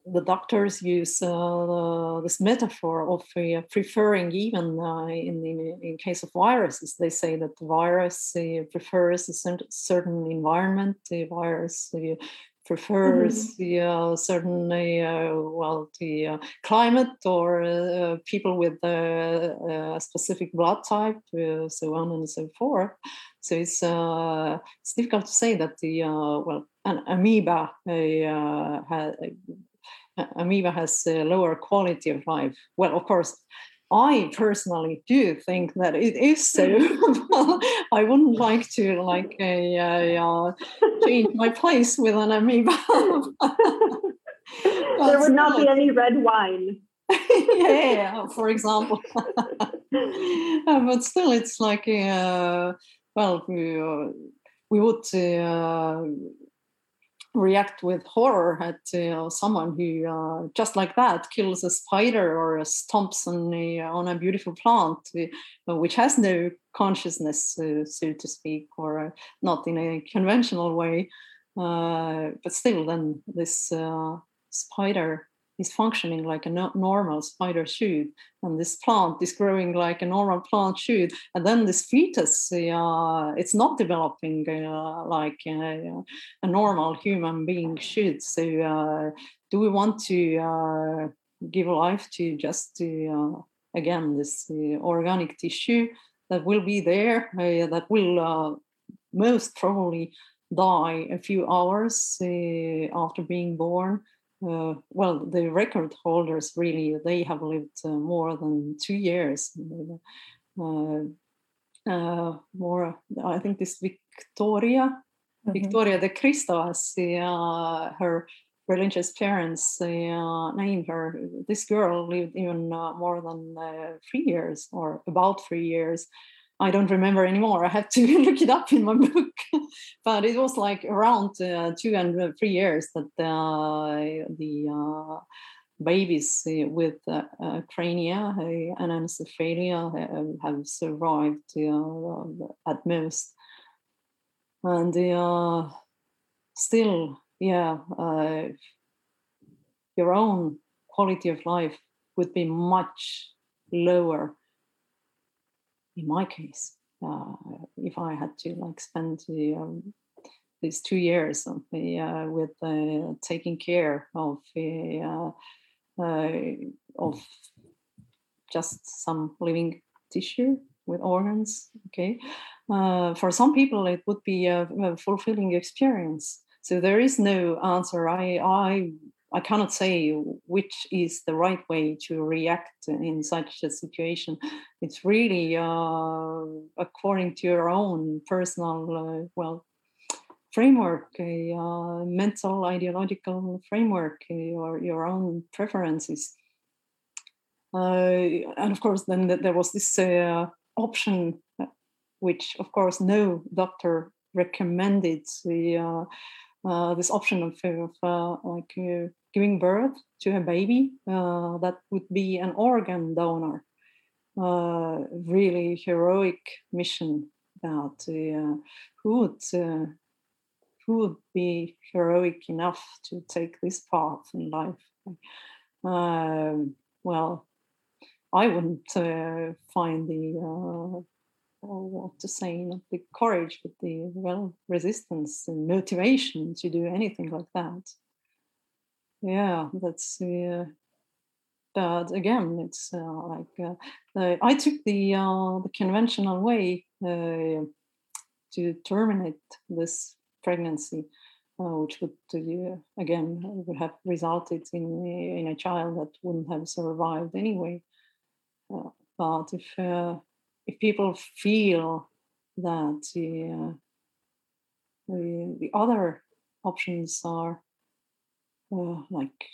the doctors use uh, this metaphor of uh, preferring even uh, in, in, in case of viruses they say that the virus prefers a certain environment the virus prefers mm-hmm. the uh, certain uh, well the uh, climate or uh, people with a specific blood type so on and so forth so it's it's difficult to say that the well an amoeba has amoeba has a lower quality of life well of course I personally do think that it is so. <laughs> I wouldn't like to like a, a, uh, change my place with an amoeba. <laughs> there would not be any red wine. <laughs> yeah, for example. uh, but still, it's like uh, well, we, uh, we would uh, react with horror at uh, someone who uh, just like that kills a spider or stomps on a, on a beautiful plant uh, which has no consciousness uh, so to speak or uh, not in a conventional way. Uh, but still then this spider is functioning like a no- normal spider should and this plant is growing like a normal plant should and then this fetus uh, it's not developing uh, like a, a, normal human being should. So uh, do we want to uh, give life to just uh, again this uh, organic tissue that will be there that will most probably die a few hours after being born uh, well, the record holders really they have lived uh, more than two years. Uh, uh more, I think this Victoria, mm-hmm. Victoria de Cristo, uh, her religious parents uh, named her. This girl lived even more than three years, or about three years. I don't remember anymore. I have to <laughs> look it up in my book. <laughs> but it was like around uh, two and three years that uh, the uh, babies uh, with uh, crania and anencephalia have survived at most. And still, yeah, your own quality of life would be much lower in my case, uh, if I had to like spend the, um, these two years uh, with uh, taking care of uh, uh, of just some living tissue with organs, okay, uh, for some people it would be a, a fulfilling experience. So there is no answer. I I I cannot say which is the right way to react in such a situation. It's really uh, according to your own personal, uh, well, framework, a uh, mental, ideological framework, your, your own preferences. Uh, and of course, then there was this uh, option, uh, which of course no doctor recommended. The, this option of, of like giving birth to a baby uh, that would be an organ donor. Uh, really heroic mission that uh, who would uh, who would be heroic enough to take this path in life. Um, well, I wouldn't uh, find the uh, what to say, not the courage, but the well resistance and motivation to do anything like that yeah that's uh, but again it's uh, like uh, i took the uh, the conventional way uh, to terminate this pregnancy uh, which would again would have resulted in in a child that wouldn't have survived anyway. But if if people feel that the, the other options are uh, like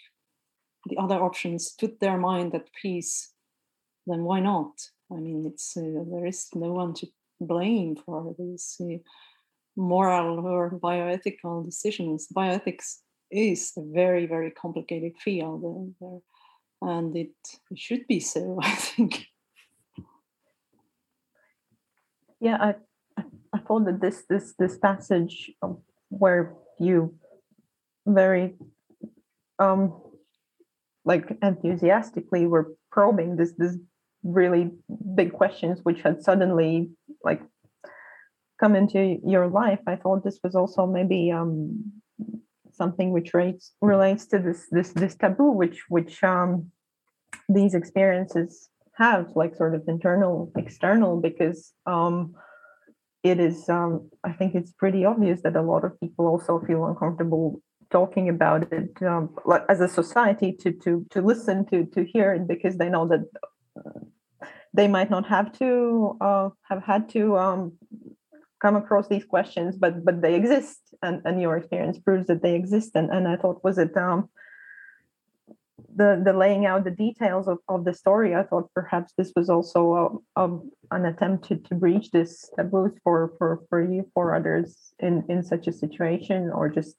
the other options put their mind at peace, then why not? I mean, it's uh, there is no one to blame for these uh, moral or bioethical decisions. Bioethics is a very very complicated field and it should be so <laughs> i think yeah i i thought that this this this passage where you very um like enthusiastically were probing this this really big questions which had suddenly like come into your life. I thought this was also maybe um something which relates relates to this this this taboo which which um these experiences have like sort of internal external because um it is um i think it's pretty obvious that a lot of people also feel uncomfortable talking about it um, as a society to to to listen to to hear it because they know that they might not have to uh, have had to um, come across these questions, but but they exist, and and your experience proves that they exist. And and I thought was it um, the the laying out the details of, of the story. I thought perhaps this was also a, a, an attempt to, to breach this taboos for for for you for others in in such a situation, or just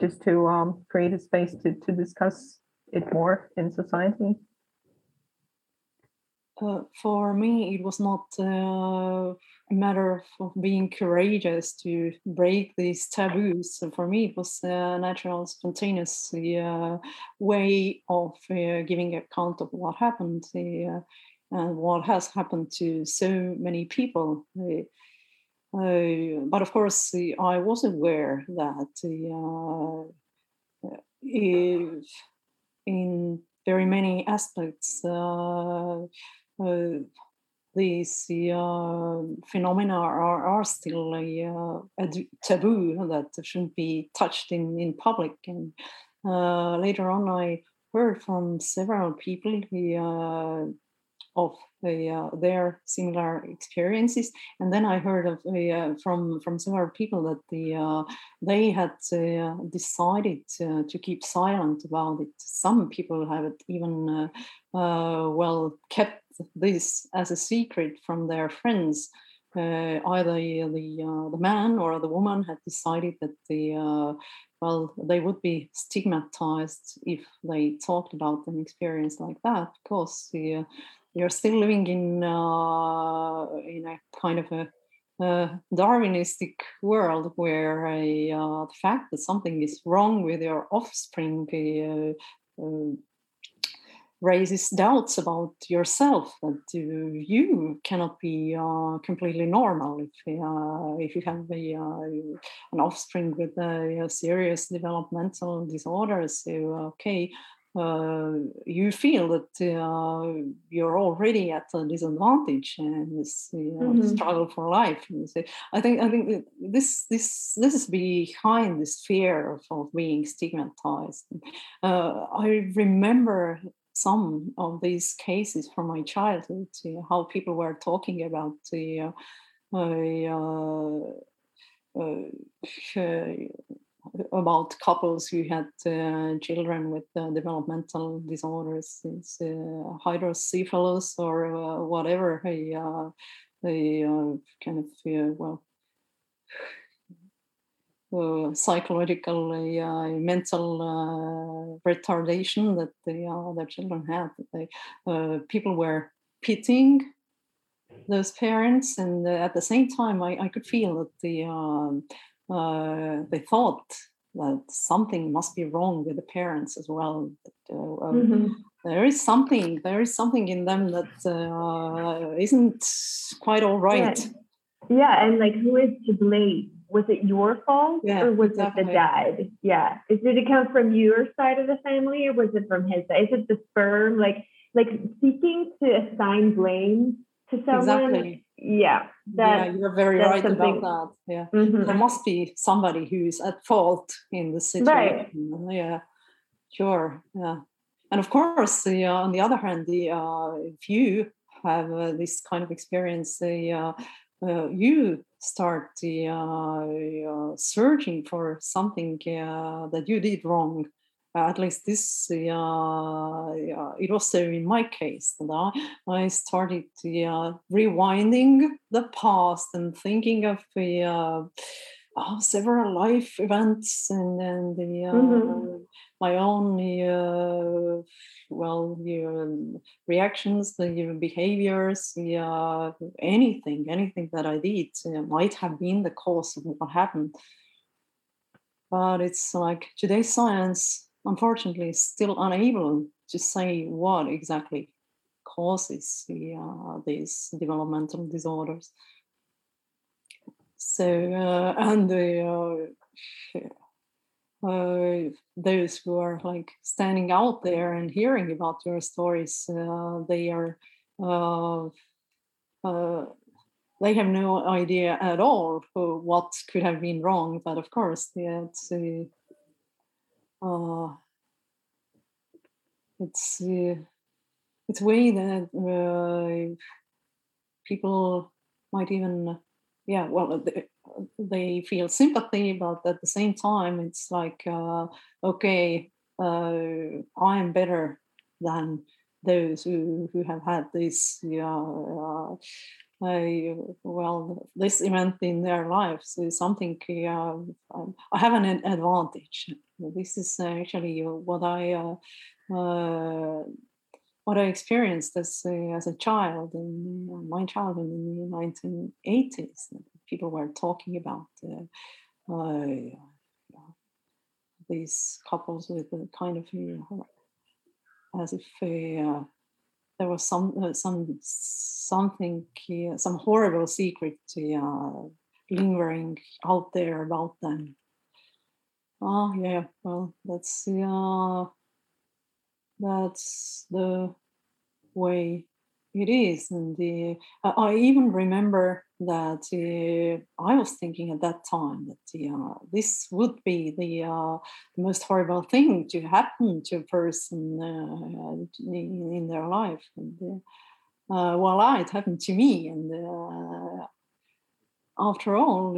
just to um, create a space to to discuss it more in society. Uh, for me, it was not uh, a matter of being courageous to break these taboos. For me, it was a natural, spontaneous uh, way of uh, giving account of what happened uh, and what has happened to so many people. But of course, I was aware that if in very many aspects, uh, these uh, phenomena are, are still a, uh, taboo that shouldn't be touched in, in public. And later on, I heard from several people of uh, their similar experiences. And then I heard of uh, from from several people that the uh, they had decided to keep silent about it. Some people have even well kept this as a secret from their friends. Uh, either the uh, the man or the woman had decided that the uh, well they would be stigmatized if they talked about an experience like that because the, you're still living in uh, in a kind of a, a Darwinistic world where a, uh, the fact that something is wrong with your offspring uh, uh raises doubts about yourself that you cannot be uh, completely normal if uh, if you have a, uh, an offspring with a, serious developmental disorder. So, okay, uh, you feel that uh, you're already at a disadvantage and this you know, mm-hmm. struggle for life. So I think I think this this this is behind this fear of, of being stigmatized. Uh, I remember some of these cases from my childhood, how people were talking about the uh, uh, about couples who had uh, children with uh, developmental disorders, it's, uh, hydrocephalus or whatever, a, a kind of well uh, psychological uh, mental uh, retardation that the other children had. They, people were pitying those parents, and at the same time, I, I could feel that the um, they thought that something must be wrong with the parents as well. That, uh, um, mm-hmm. There is something. There is something in them that uh, not quite all right. Yeah. yeah, and like who is to blame? was it your fault yeah, or was exactly. it the dad? Yeah. Is, did it come from your side of the family or was it from his side? Is it the sperm? Like like seeking to assign blame to someone. Exactly. Yeah. That, yeah, you're very right something. about that. Yeah. Mm-hmm. There must be somebody who's at fault in the situation. Right. Yeah. Sure. Yeah. And of course, the, uh, on the other hand, the uh, if you have uh, this kind of experience, the uh, uh, you start uh, uh, searching for something uh, that you did wrong. At least this, it was in my case that I started rewinding the past and thinking of oh, several life events and then the uh, mm-hmm. my own uh, well your reactions the behaviors the uh, anything anything that i did uh, might have been the cause of what happened but it's like today's science unfortunately still unable to say what exactly causes the, uh, these developmental disorders so uh, and the uh, uh, those who are like standing out there and hearing about your stories, uh, they are uh, they have no idea at all what could have been wrong. But of course, yeah, it's it's uh, it's way that uh, people might even yeah well they feel sympathy but at the same time it's like uh, okay uh, i am better than those who, who have had this yeah uh, well this event in their lives is something uh, i have an advantage this is actually what i uh, uh, what I experienced as a, as a child in my childhood in the 1980s. People were talking about uh, uh, these couples with a kind of uh, as if uh, there was some uh, some something some horrible secret uh, lingering out there about them. Oh yeah, well that's that's the way it is and the, i even remember that uh, i was thinking at that time that uh, this would be the, uh, the most horrible thing to happen to a person uh, in, in, their life and uh, uh, voila it happened to me and uh, after all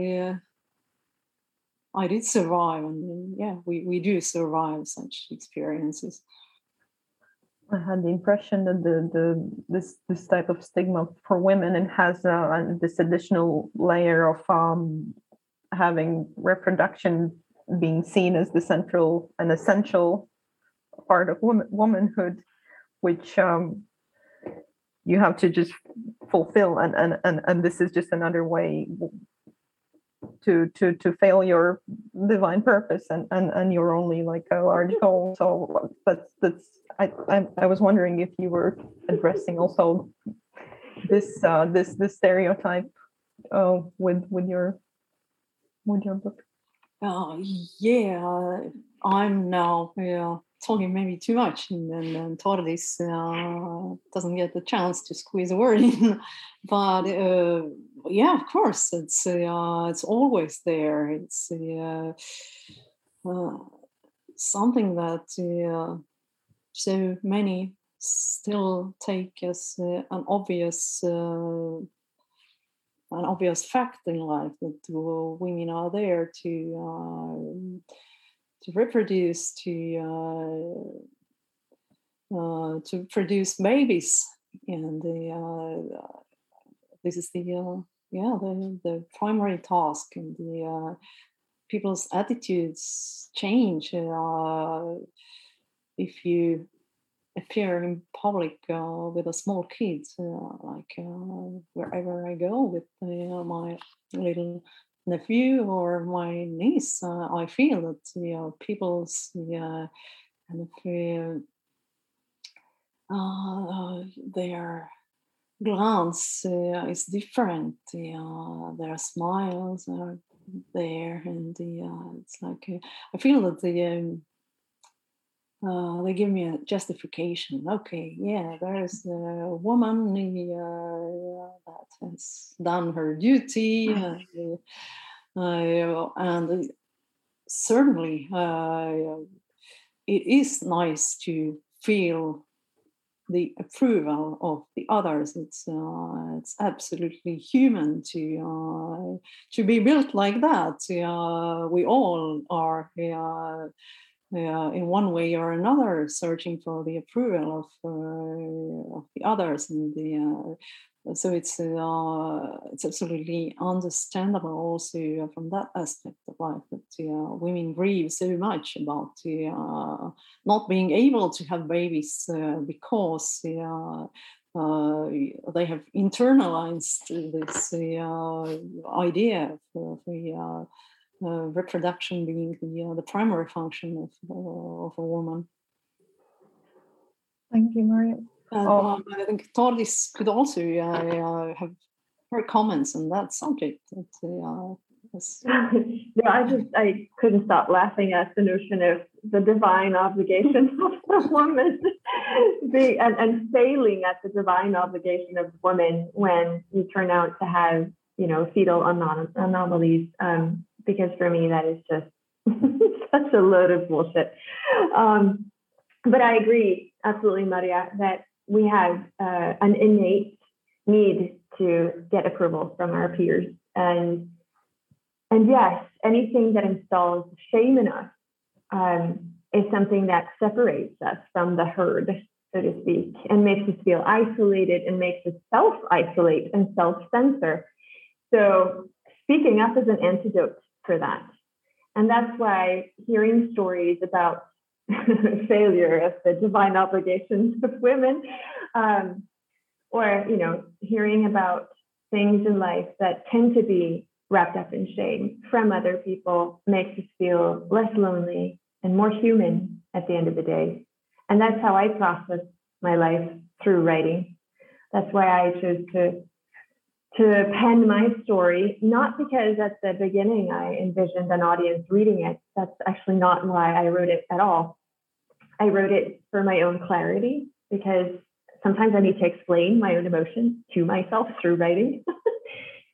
i did survive and yeah we, we do survive such experiences I had the impression that the the this this type of stigma for women and has uh, this additional layer of um, having reproduction being seen as the central and essential part of woman, womanhood, which um, you have to just fulfill, and and and and this is just another way to to to fail your divine purpose and and and you're only like a large goal. So that's that's I, I, I was wondering if you were addressing also this uh, this this stereotype uh, with with your with your book. Oh yeah, I'm now yeah talking maybe too much, and then and Tordis uh, doesn't get the chance to squeeze a word <laughs> in. but uh, yeah, of course, it's uh, it's always there. It's uh, uh, something that so many still take as uh, an obvious uh, an obvious fact in life that uh, women are there to uh, to reproduce to uh, uh, to produce babies. And the, this is the yeah the, the primary task. And the people's attitudes change if you appear in public uh, with a small kids, uh, like uh, wherever I go with uh, my little nephew or my niece, uh, I feel that you know people's kind of uh, their glance is different. their smiles are there, and it's like I feel that the um, uh, they give me a justification. Okay, yeah, there's a woman uh, that has done her duty, <laughs> uh, uh and certainly uh, it is nice to feel the approval of the others. It's uh, it's absolutely human to uh, to be built like that. Uh, we all are uh, in one way or another searching for the approval of, uh, of the others and the uh, so it's uh, it's absolutely understandable also from that aspect of life that uh, women grieve so much about uh, not being able to have babies because uh, they have internalized this uh, idea of, uh, reproduction being the, uh, the primary function of, uh, of a woman. Thank you, Maarja. oh. Um, I think Tordis could also uh, have her comments on that subject. That, <laughs> yeah, I just I couldn't stop laughing at the notion of the divine obligation <laughs> of a woman <laughs> be, and, and failing at the divine obligation of women when you turn out to have you know fetal anom- anomalies. Um, because for me that is just <laughs> such a load of bullshit. Um, but I agree absolutely, Maarja, that we have uh, an innate need to get approval from our peers and and yes, anything that installs shame in us um, is something that separates us from the herd, so to speak, and makes us feel isolated and makes us self isolate and self censor. So, speaking up is an antidote for that. And that's why hearing stories about <laughs> failure of the divine obligations of women, um, or you know, hearing about things in life that tend to be wrapped up in shame from other people makes us feel less lonely and more human at the end of the day. And that's how I process my life through writing. That's why I chose to to pen my story, not because at the beginning I envisioned an audience reading it. That's actually not why I wrote it at all. I wrote it for my own clarity because sometimes I need to explain my own emotions to myself through writing. <laughs>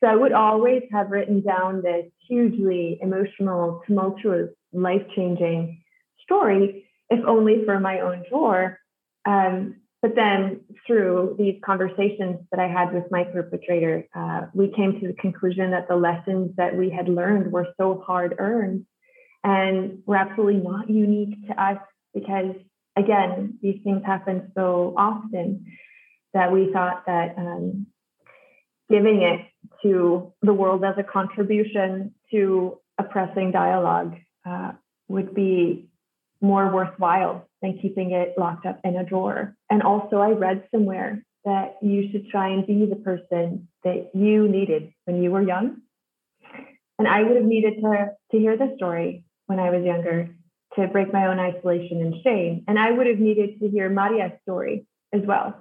So I would always have written down this hugely emotional, tumultuous, life changing story, if only for my own drawer. Um, but then through these conversations that I had with my perpetrator, uh, we came to the conclusion that the lessons that we had learned were so hard earned and were absolutely not unique to us because, again, these things happen so often that we thought that um, giving it to the world as a contribution to oppressing dialogue uh, would be more worthwhile than keeping it locked up in a drawer. And also, I read somewhere that you should try and be the person that you needed when you were young. And I would have needed to, to hear this story when I was younger to break my own isolation and shame. And I would have needed to hear Maarja's story as well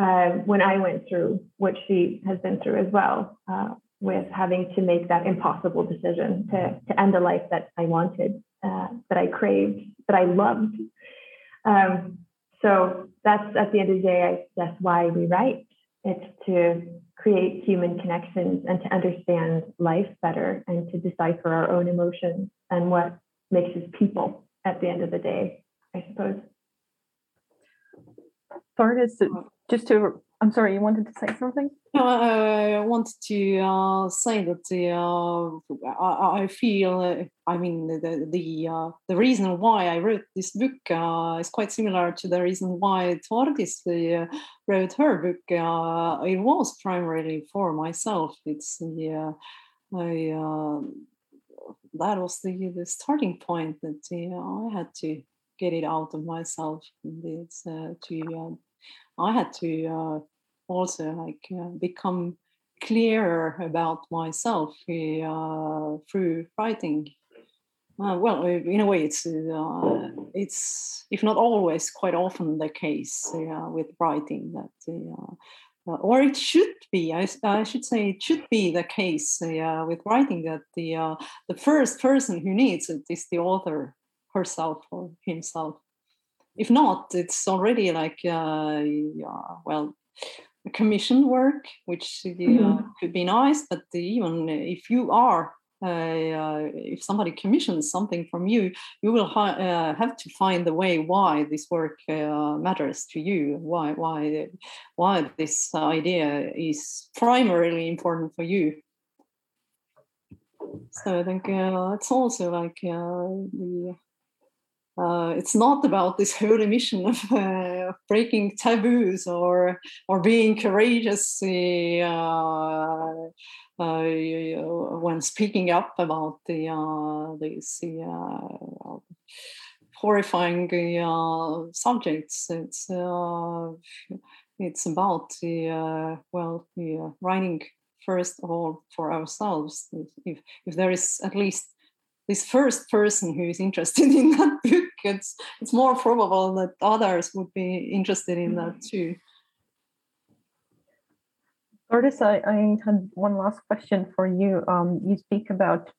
uh, when I went through what she has been through as well, uh, with having to make that impossible decision to, to end a life that I wanted, uh, that I craved, that I loved. Um, so that's at the end of the day, I guess why we write. It's to create human connections and to understand life better and to decipher our own emotions and what makes us people at the end of the day, I suppose. Tordis, just to i'm sorry you wanted to say something no, I, wanted to uh, say that uh, I, I, feel, uh, I mean, the the, uh, the reason why I wrote this book uh, is quite similar to the reason why Tordis uh, wrote her book. it was primarily for myself. It's the I, that was the, the starting point that I had to get it out of myself. It's to I had to uh, also like uh, become clearer about myself uh, through writing. Uh, well, in a way, it's uh, it's if not always, quite often the case uh, with writing that, or it should be. I, I, should say it should be the case with writing that the the first person who needs it is the author herself or himself if not, it's already like uh, yeah, well, commission work, which uh, mm-hmm. could be nice. But even if you are uh, uh, if somebody commissions something from you, you will ha- uh, have to find the way why this work uh, matters to you, why why why this idea is primarily important for you. So I think uh, it's also like the uh, it's not about this holy mission of uh, breaking taboos or or being courageous uh, uh, uh when speaking up about the uh, these horrifying subjects. It's it's about the well the writing first of all for ourselves. If if there is at least this first person who is interested <laughs> in that book, it's it's more probable that others would be interested in that too. Tordis, I, I had one last question for you. Um, you speak about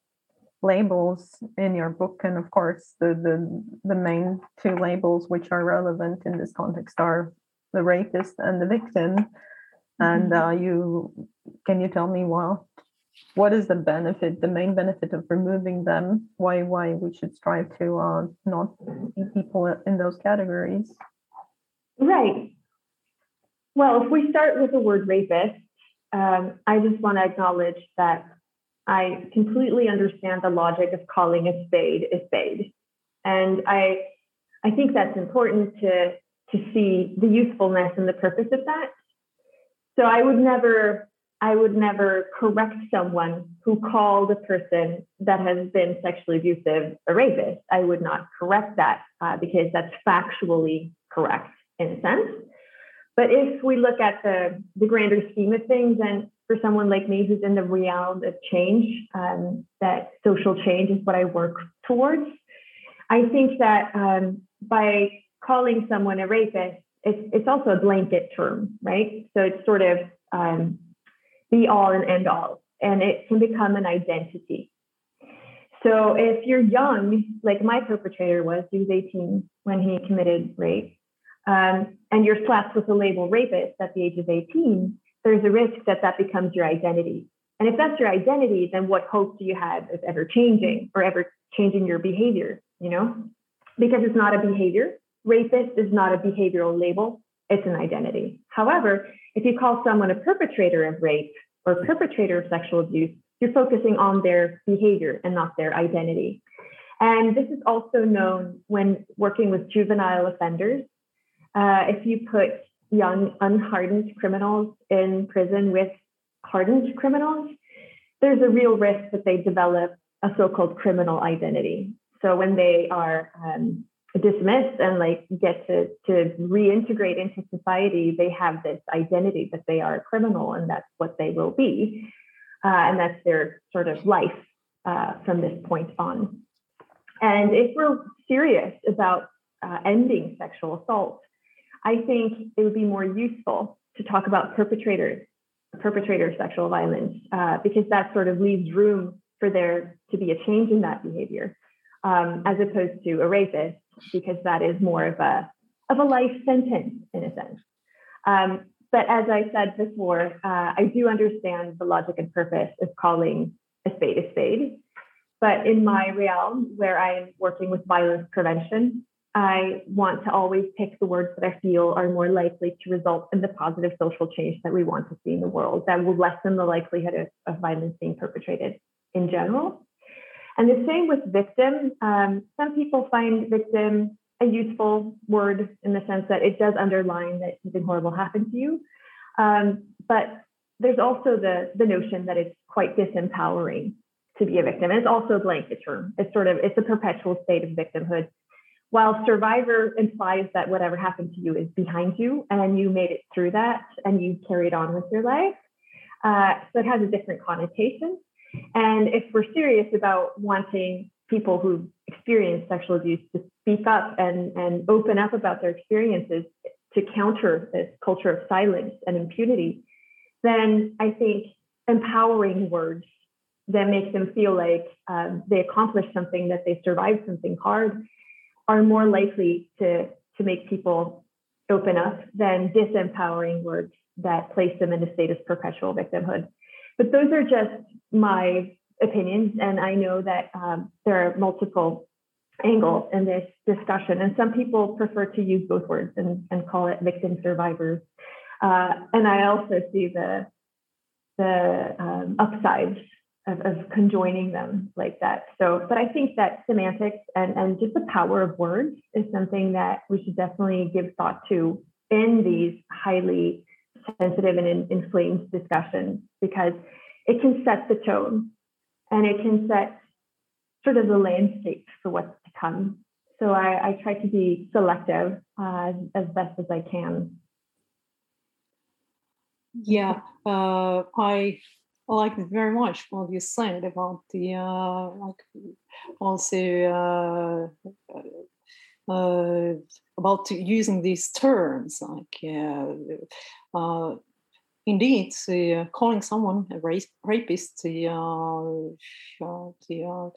labels in your book, and of course, the, the the main two labels which are relevant in this context are the rapist and the victim. And mm-hmm. uh, you can you tell me what what is the benefit, the main benefit of removing them? Why why we should strive to uh, not see people in those categories? Right. Well, if we start with the word rapist, um, I just want to acknowledge that I completely understand the logic of calling a spade a spade, and I I think that's important to to see the usefulness and the purpose of that. So I would never I would never correct someone who called a person that has been sexually abusive a rapist. I would not correct that uh, because that's factually correct in a sense. But if we look at the, the grander scheme of things, and for someone like me who's in the realm of change, um, that social change is what I work towards, I think that um, by calling someone a rapist, it's, it's also a blanket term, right? So it's sort of um, be all and end all, and it can become an identity. So if you're young, like my perpetrator was, he was 18 when he committed rape, um, and you're slapped with the label rapist at the age of 18, there's a risk that that becomes your identity. And if that's your identity, then what hope do you have of ever changing or ever changing your behavior? You know, because it's not a behavior. Rapist is not a behavioral label it's an identity. However, if you call someone a perpetrator of rape or perpetrator of sexual abuse, you're focusing on their behavior and not their identity. And this is also known when working with juvenile offenders. Uh, if you put young, unhardened criminals in prison with hardened criminals, there's a real risk that they develop a so called criminal identity. So when they are um, dismissed and like get to to reintegrate into society they have this identity that they are a criminal and that's what they will be uh, and that's their sort of life uh, from this point on. And if we're serious about uh, ending sexual assault i think it would be more useful to talk about perpetrators perpetrator of sexual violence uh, because that sort of leaves room for there to be a change in that behavior um, as opposed to a rapist because that is more of a of a life sentence in a sense. Um, but as I said before, uh, I do understand the logic and purpose of calling a spade a spade. But in my realm, where I'm working with violence prevention, I want to always pick the words that I feel are more likely to result in the positive social change that we want to see in the world that will lessen the likelihood of, of violence being perpetrated in general. And the same with victim. Um, some people find victim a useful word in the sense that it does underline that something horrible happened to you. Um, but there's also the, the notion that it's quite disempowering to be a victim. And it's also a blanket term. It's sort of, it's a perpetual state of victimhood. While survivor implies that whatever happened to you is behind you and you made it through that and you carried on with your life. Uh, so it has a different connotation. And if we're serious about wanting people who experience sexual abuse to speak up and, and open up about their experiences to counter this culture of silence and impunity, then I think empowering words that make them feel like um, they accomplished something, that they survived something hard, are more likely to, to make people open up than disempowering words that place them in a state of perpetual victimhood. But those are just my opinions, and I know that um, there are multiple angles in this discussion, and some people prefer to use both words and, and call it victim survivors. Uh, and I also see the the um, upsides of, of conjoining them like that. So, but I think that semantics and, and just the power of words is something that we should definitely give thought to in these highly sensitive and in, inflamed discussions because it can set the tone and it can set sort of the landscape for what's to come. So I, I try to be selective uh, as best as I can. Yeah, uh, I like very much what you said about the uh, like also uh, uh, about using these terms like uh, indeed calling someone a rape, rapist the, the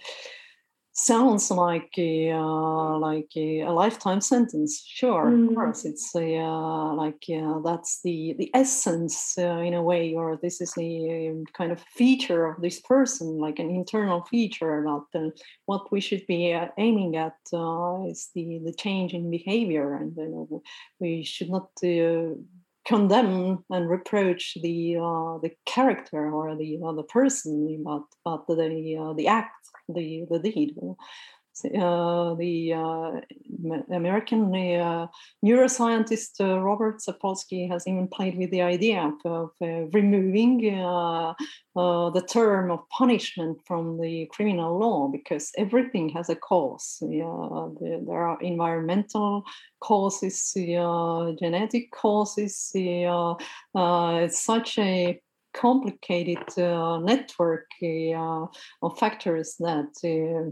sounds like a uh, like a, a, lifetime sentence sure mm. of course it's a, uh, like yeah that's the the essence uh, in a way or this is a, um, kind of feature of this person like an internal feature that what we should be uh, aiming at uh, is the the change in behavior and we should not uh, condemn and reproach the uh, the character or the uh, the person, but but the uh, the act the the deed. Uh, the uh, American uh, neuroscientist Robert Sapolsky has even played with the idea of, removing the term of punishment from the criminal law because everything has a cause. The, there are environmental causes, genetic causes. it's such a complicated uh, network uh, of factors that uh,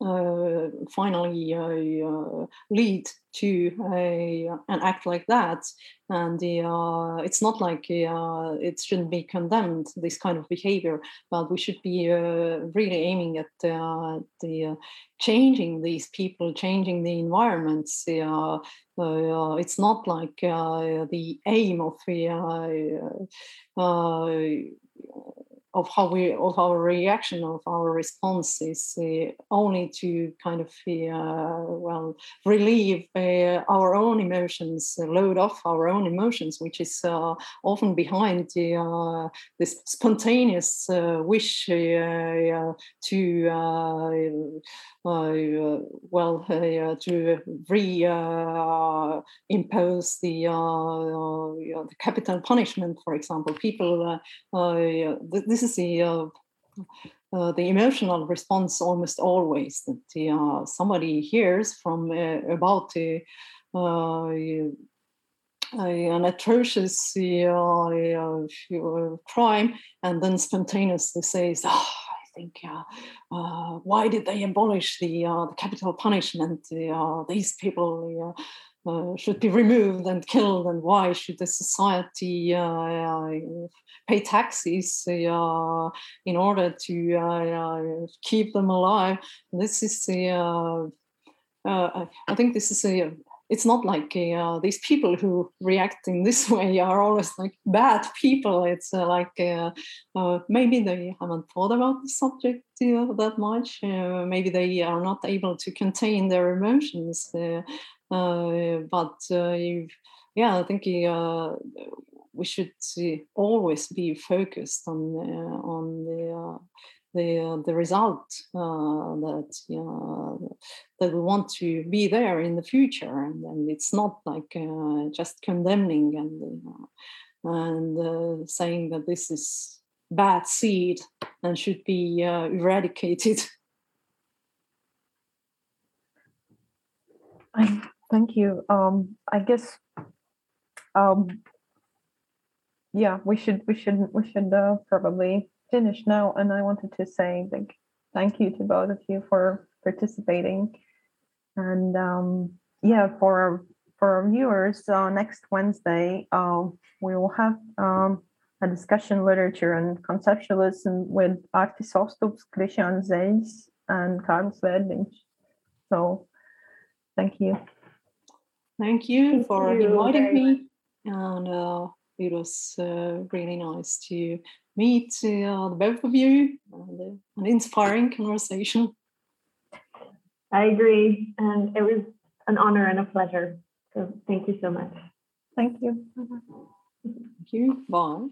finally uh, lead to a, an act like that. And uh, it's not like it shouldn't be condemned, this kind of behavior, but we should be really aiming at the changing these people, changing the environments. Uh, it's not like uh, the aim of uh, of how we of our reaction of our response is uh, only to kind of uh, well relieve uh, our own emotions load off our own emotions which is uh, often behind uh, this spontaneous uh, wish to well to re impose the, the capital punishment for example. People this is the uh, uh, the emotional response almost always that uh, somebody hears from uh, about uh, an atrocious crime and then spontaneously says, oh, I think, why did they abolish the, the capital punishment? these people uh, should be removed and killed, and why should the society uh, pay taxes uh, in order to uh, keep them alive? This is uh, I think this is a it's not like uh, these people who react in this <laughs> way are always like bad people. It's uh, like uh, maybe they haven't thought about the subject that much. maybe they are not able to contain their emotions. Uh, but uh, yeah, I think uh, we should always be focused on on the the the result uh, that uh, that we want to be there in the future, and, and it's not like uh, just condemning and and saying that this is bad seed and should be eradicated. I Thank you. Um, I guess, um, yeah, we should we should we should uh, probably finish now. And I wanted to say like thank you to both of you for participating, and um, yeah, for our, for our viewers, uh, next Wednesday uh, we will have um, a discussion literature and conceptualism with Artis Ostups, Christian Zeis, and Carl Sverdinch. So, thank you. Thank you Thank for you inviting me. And uh, it was uh, really nice to meet uh, the both of you and uh, an inspiring conversation. I agree. And it was an honor and a pleasure. So thank you so much. Thank you. Thank you. Bye.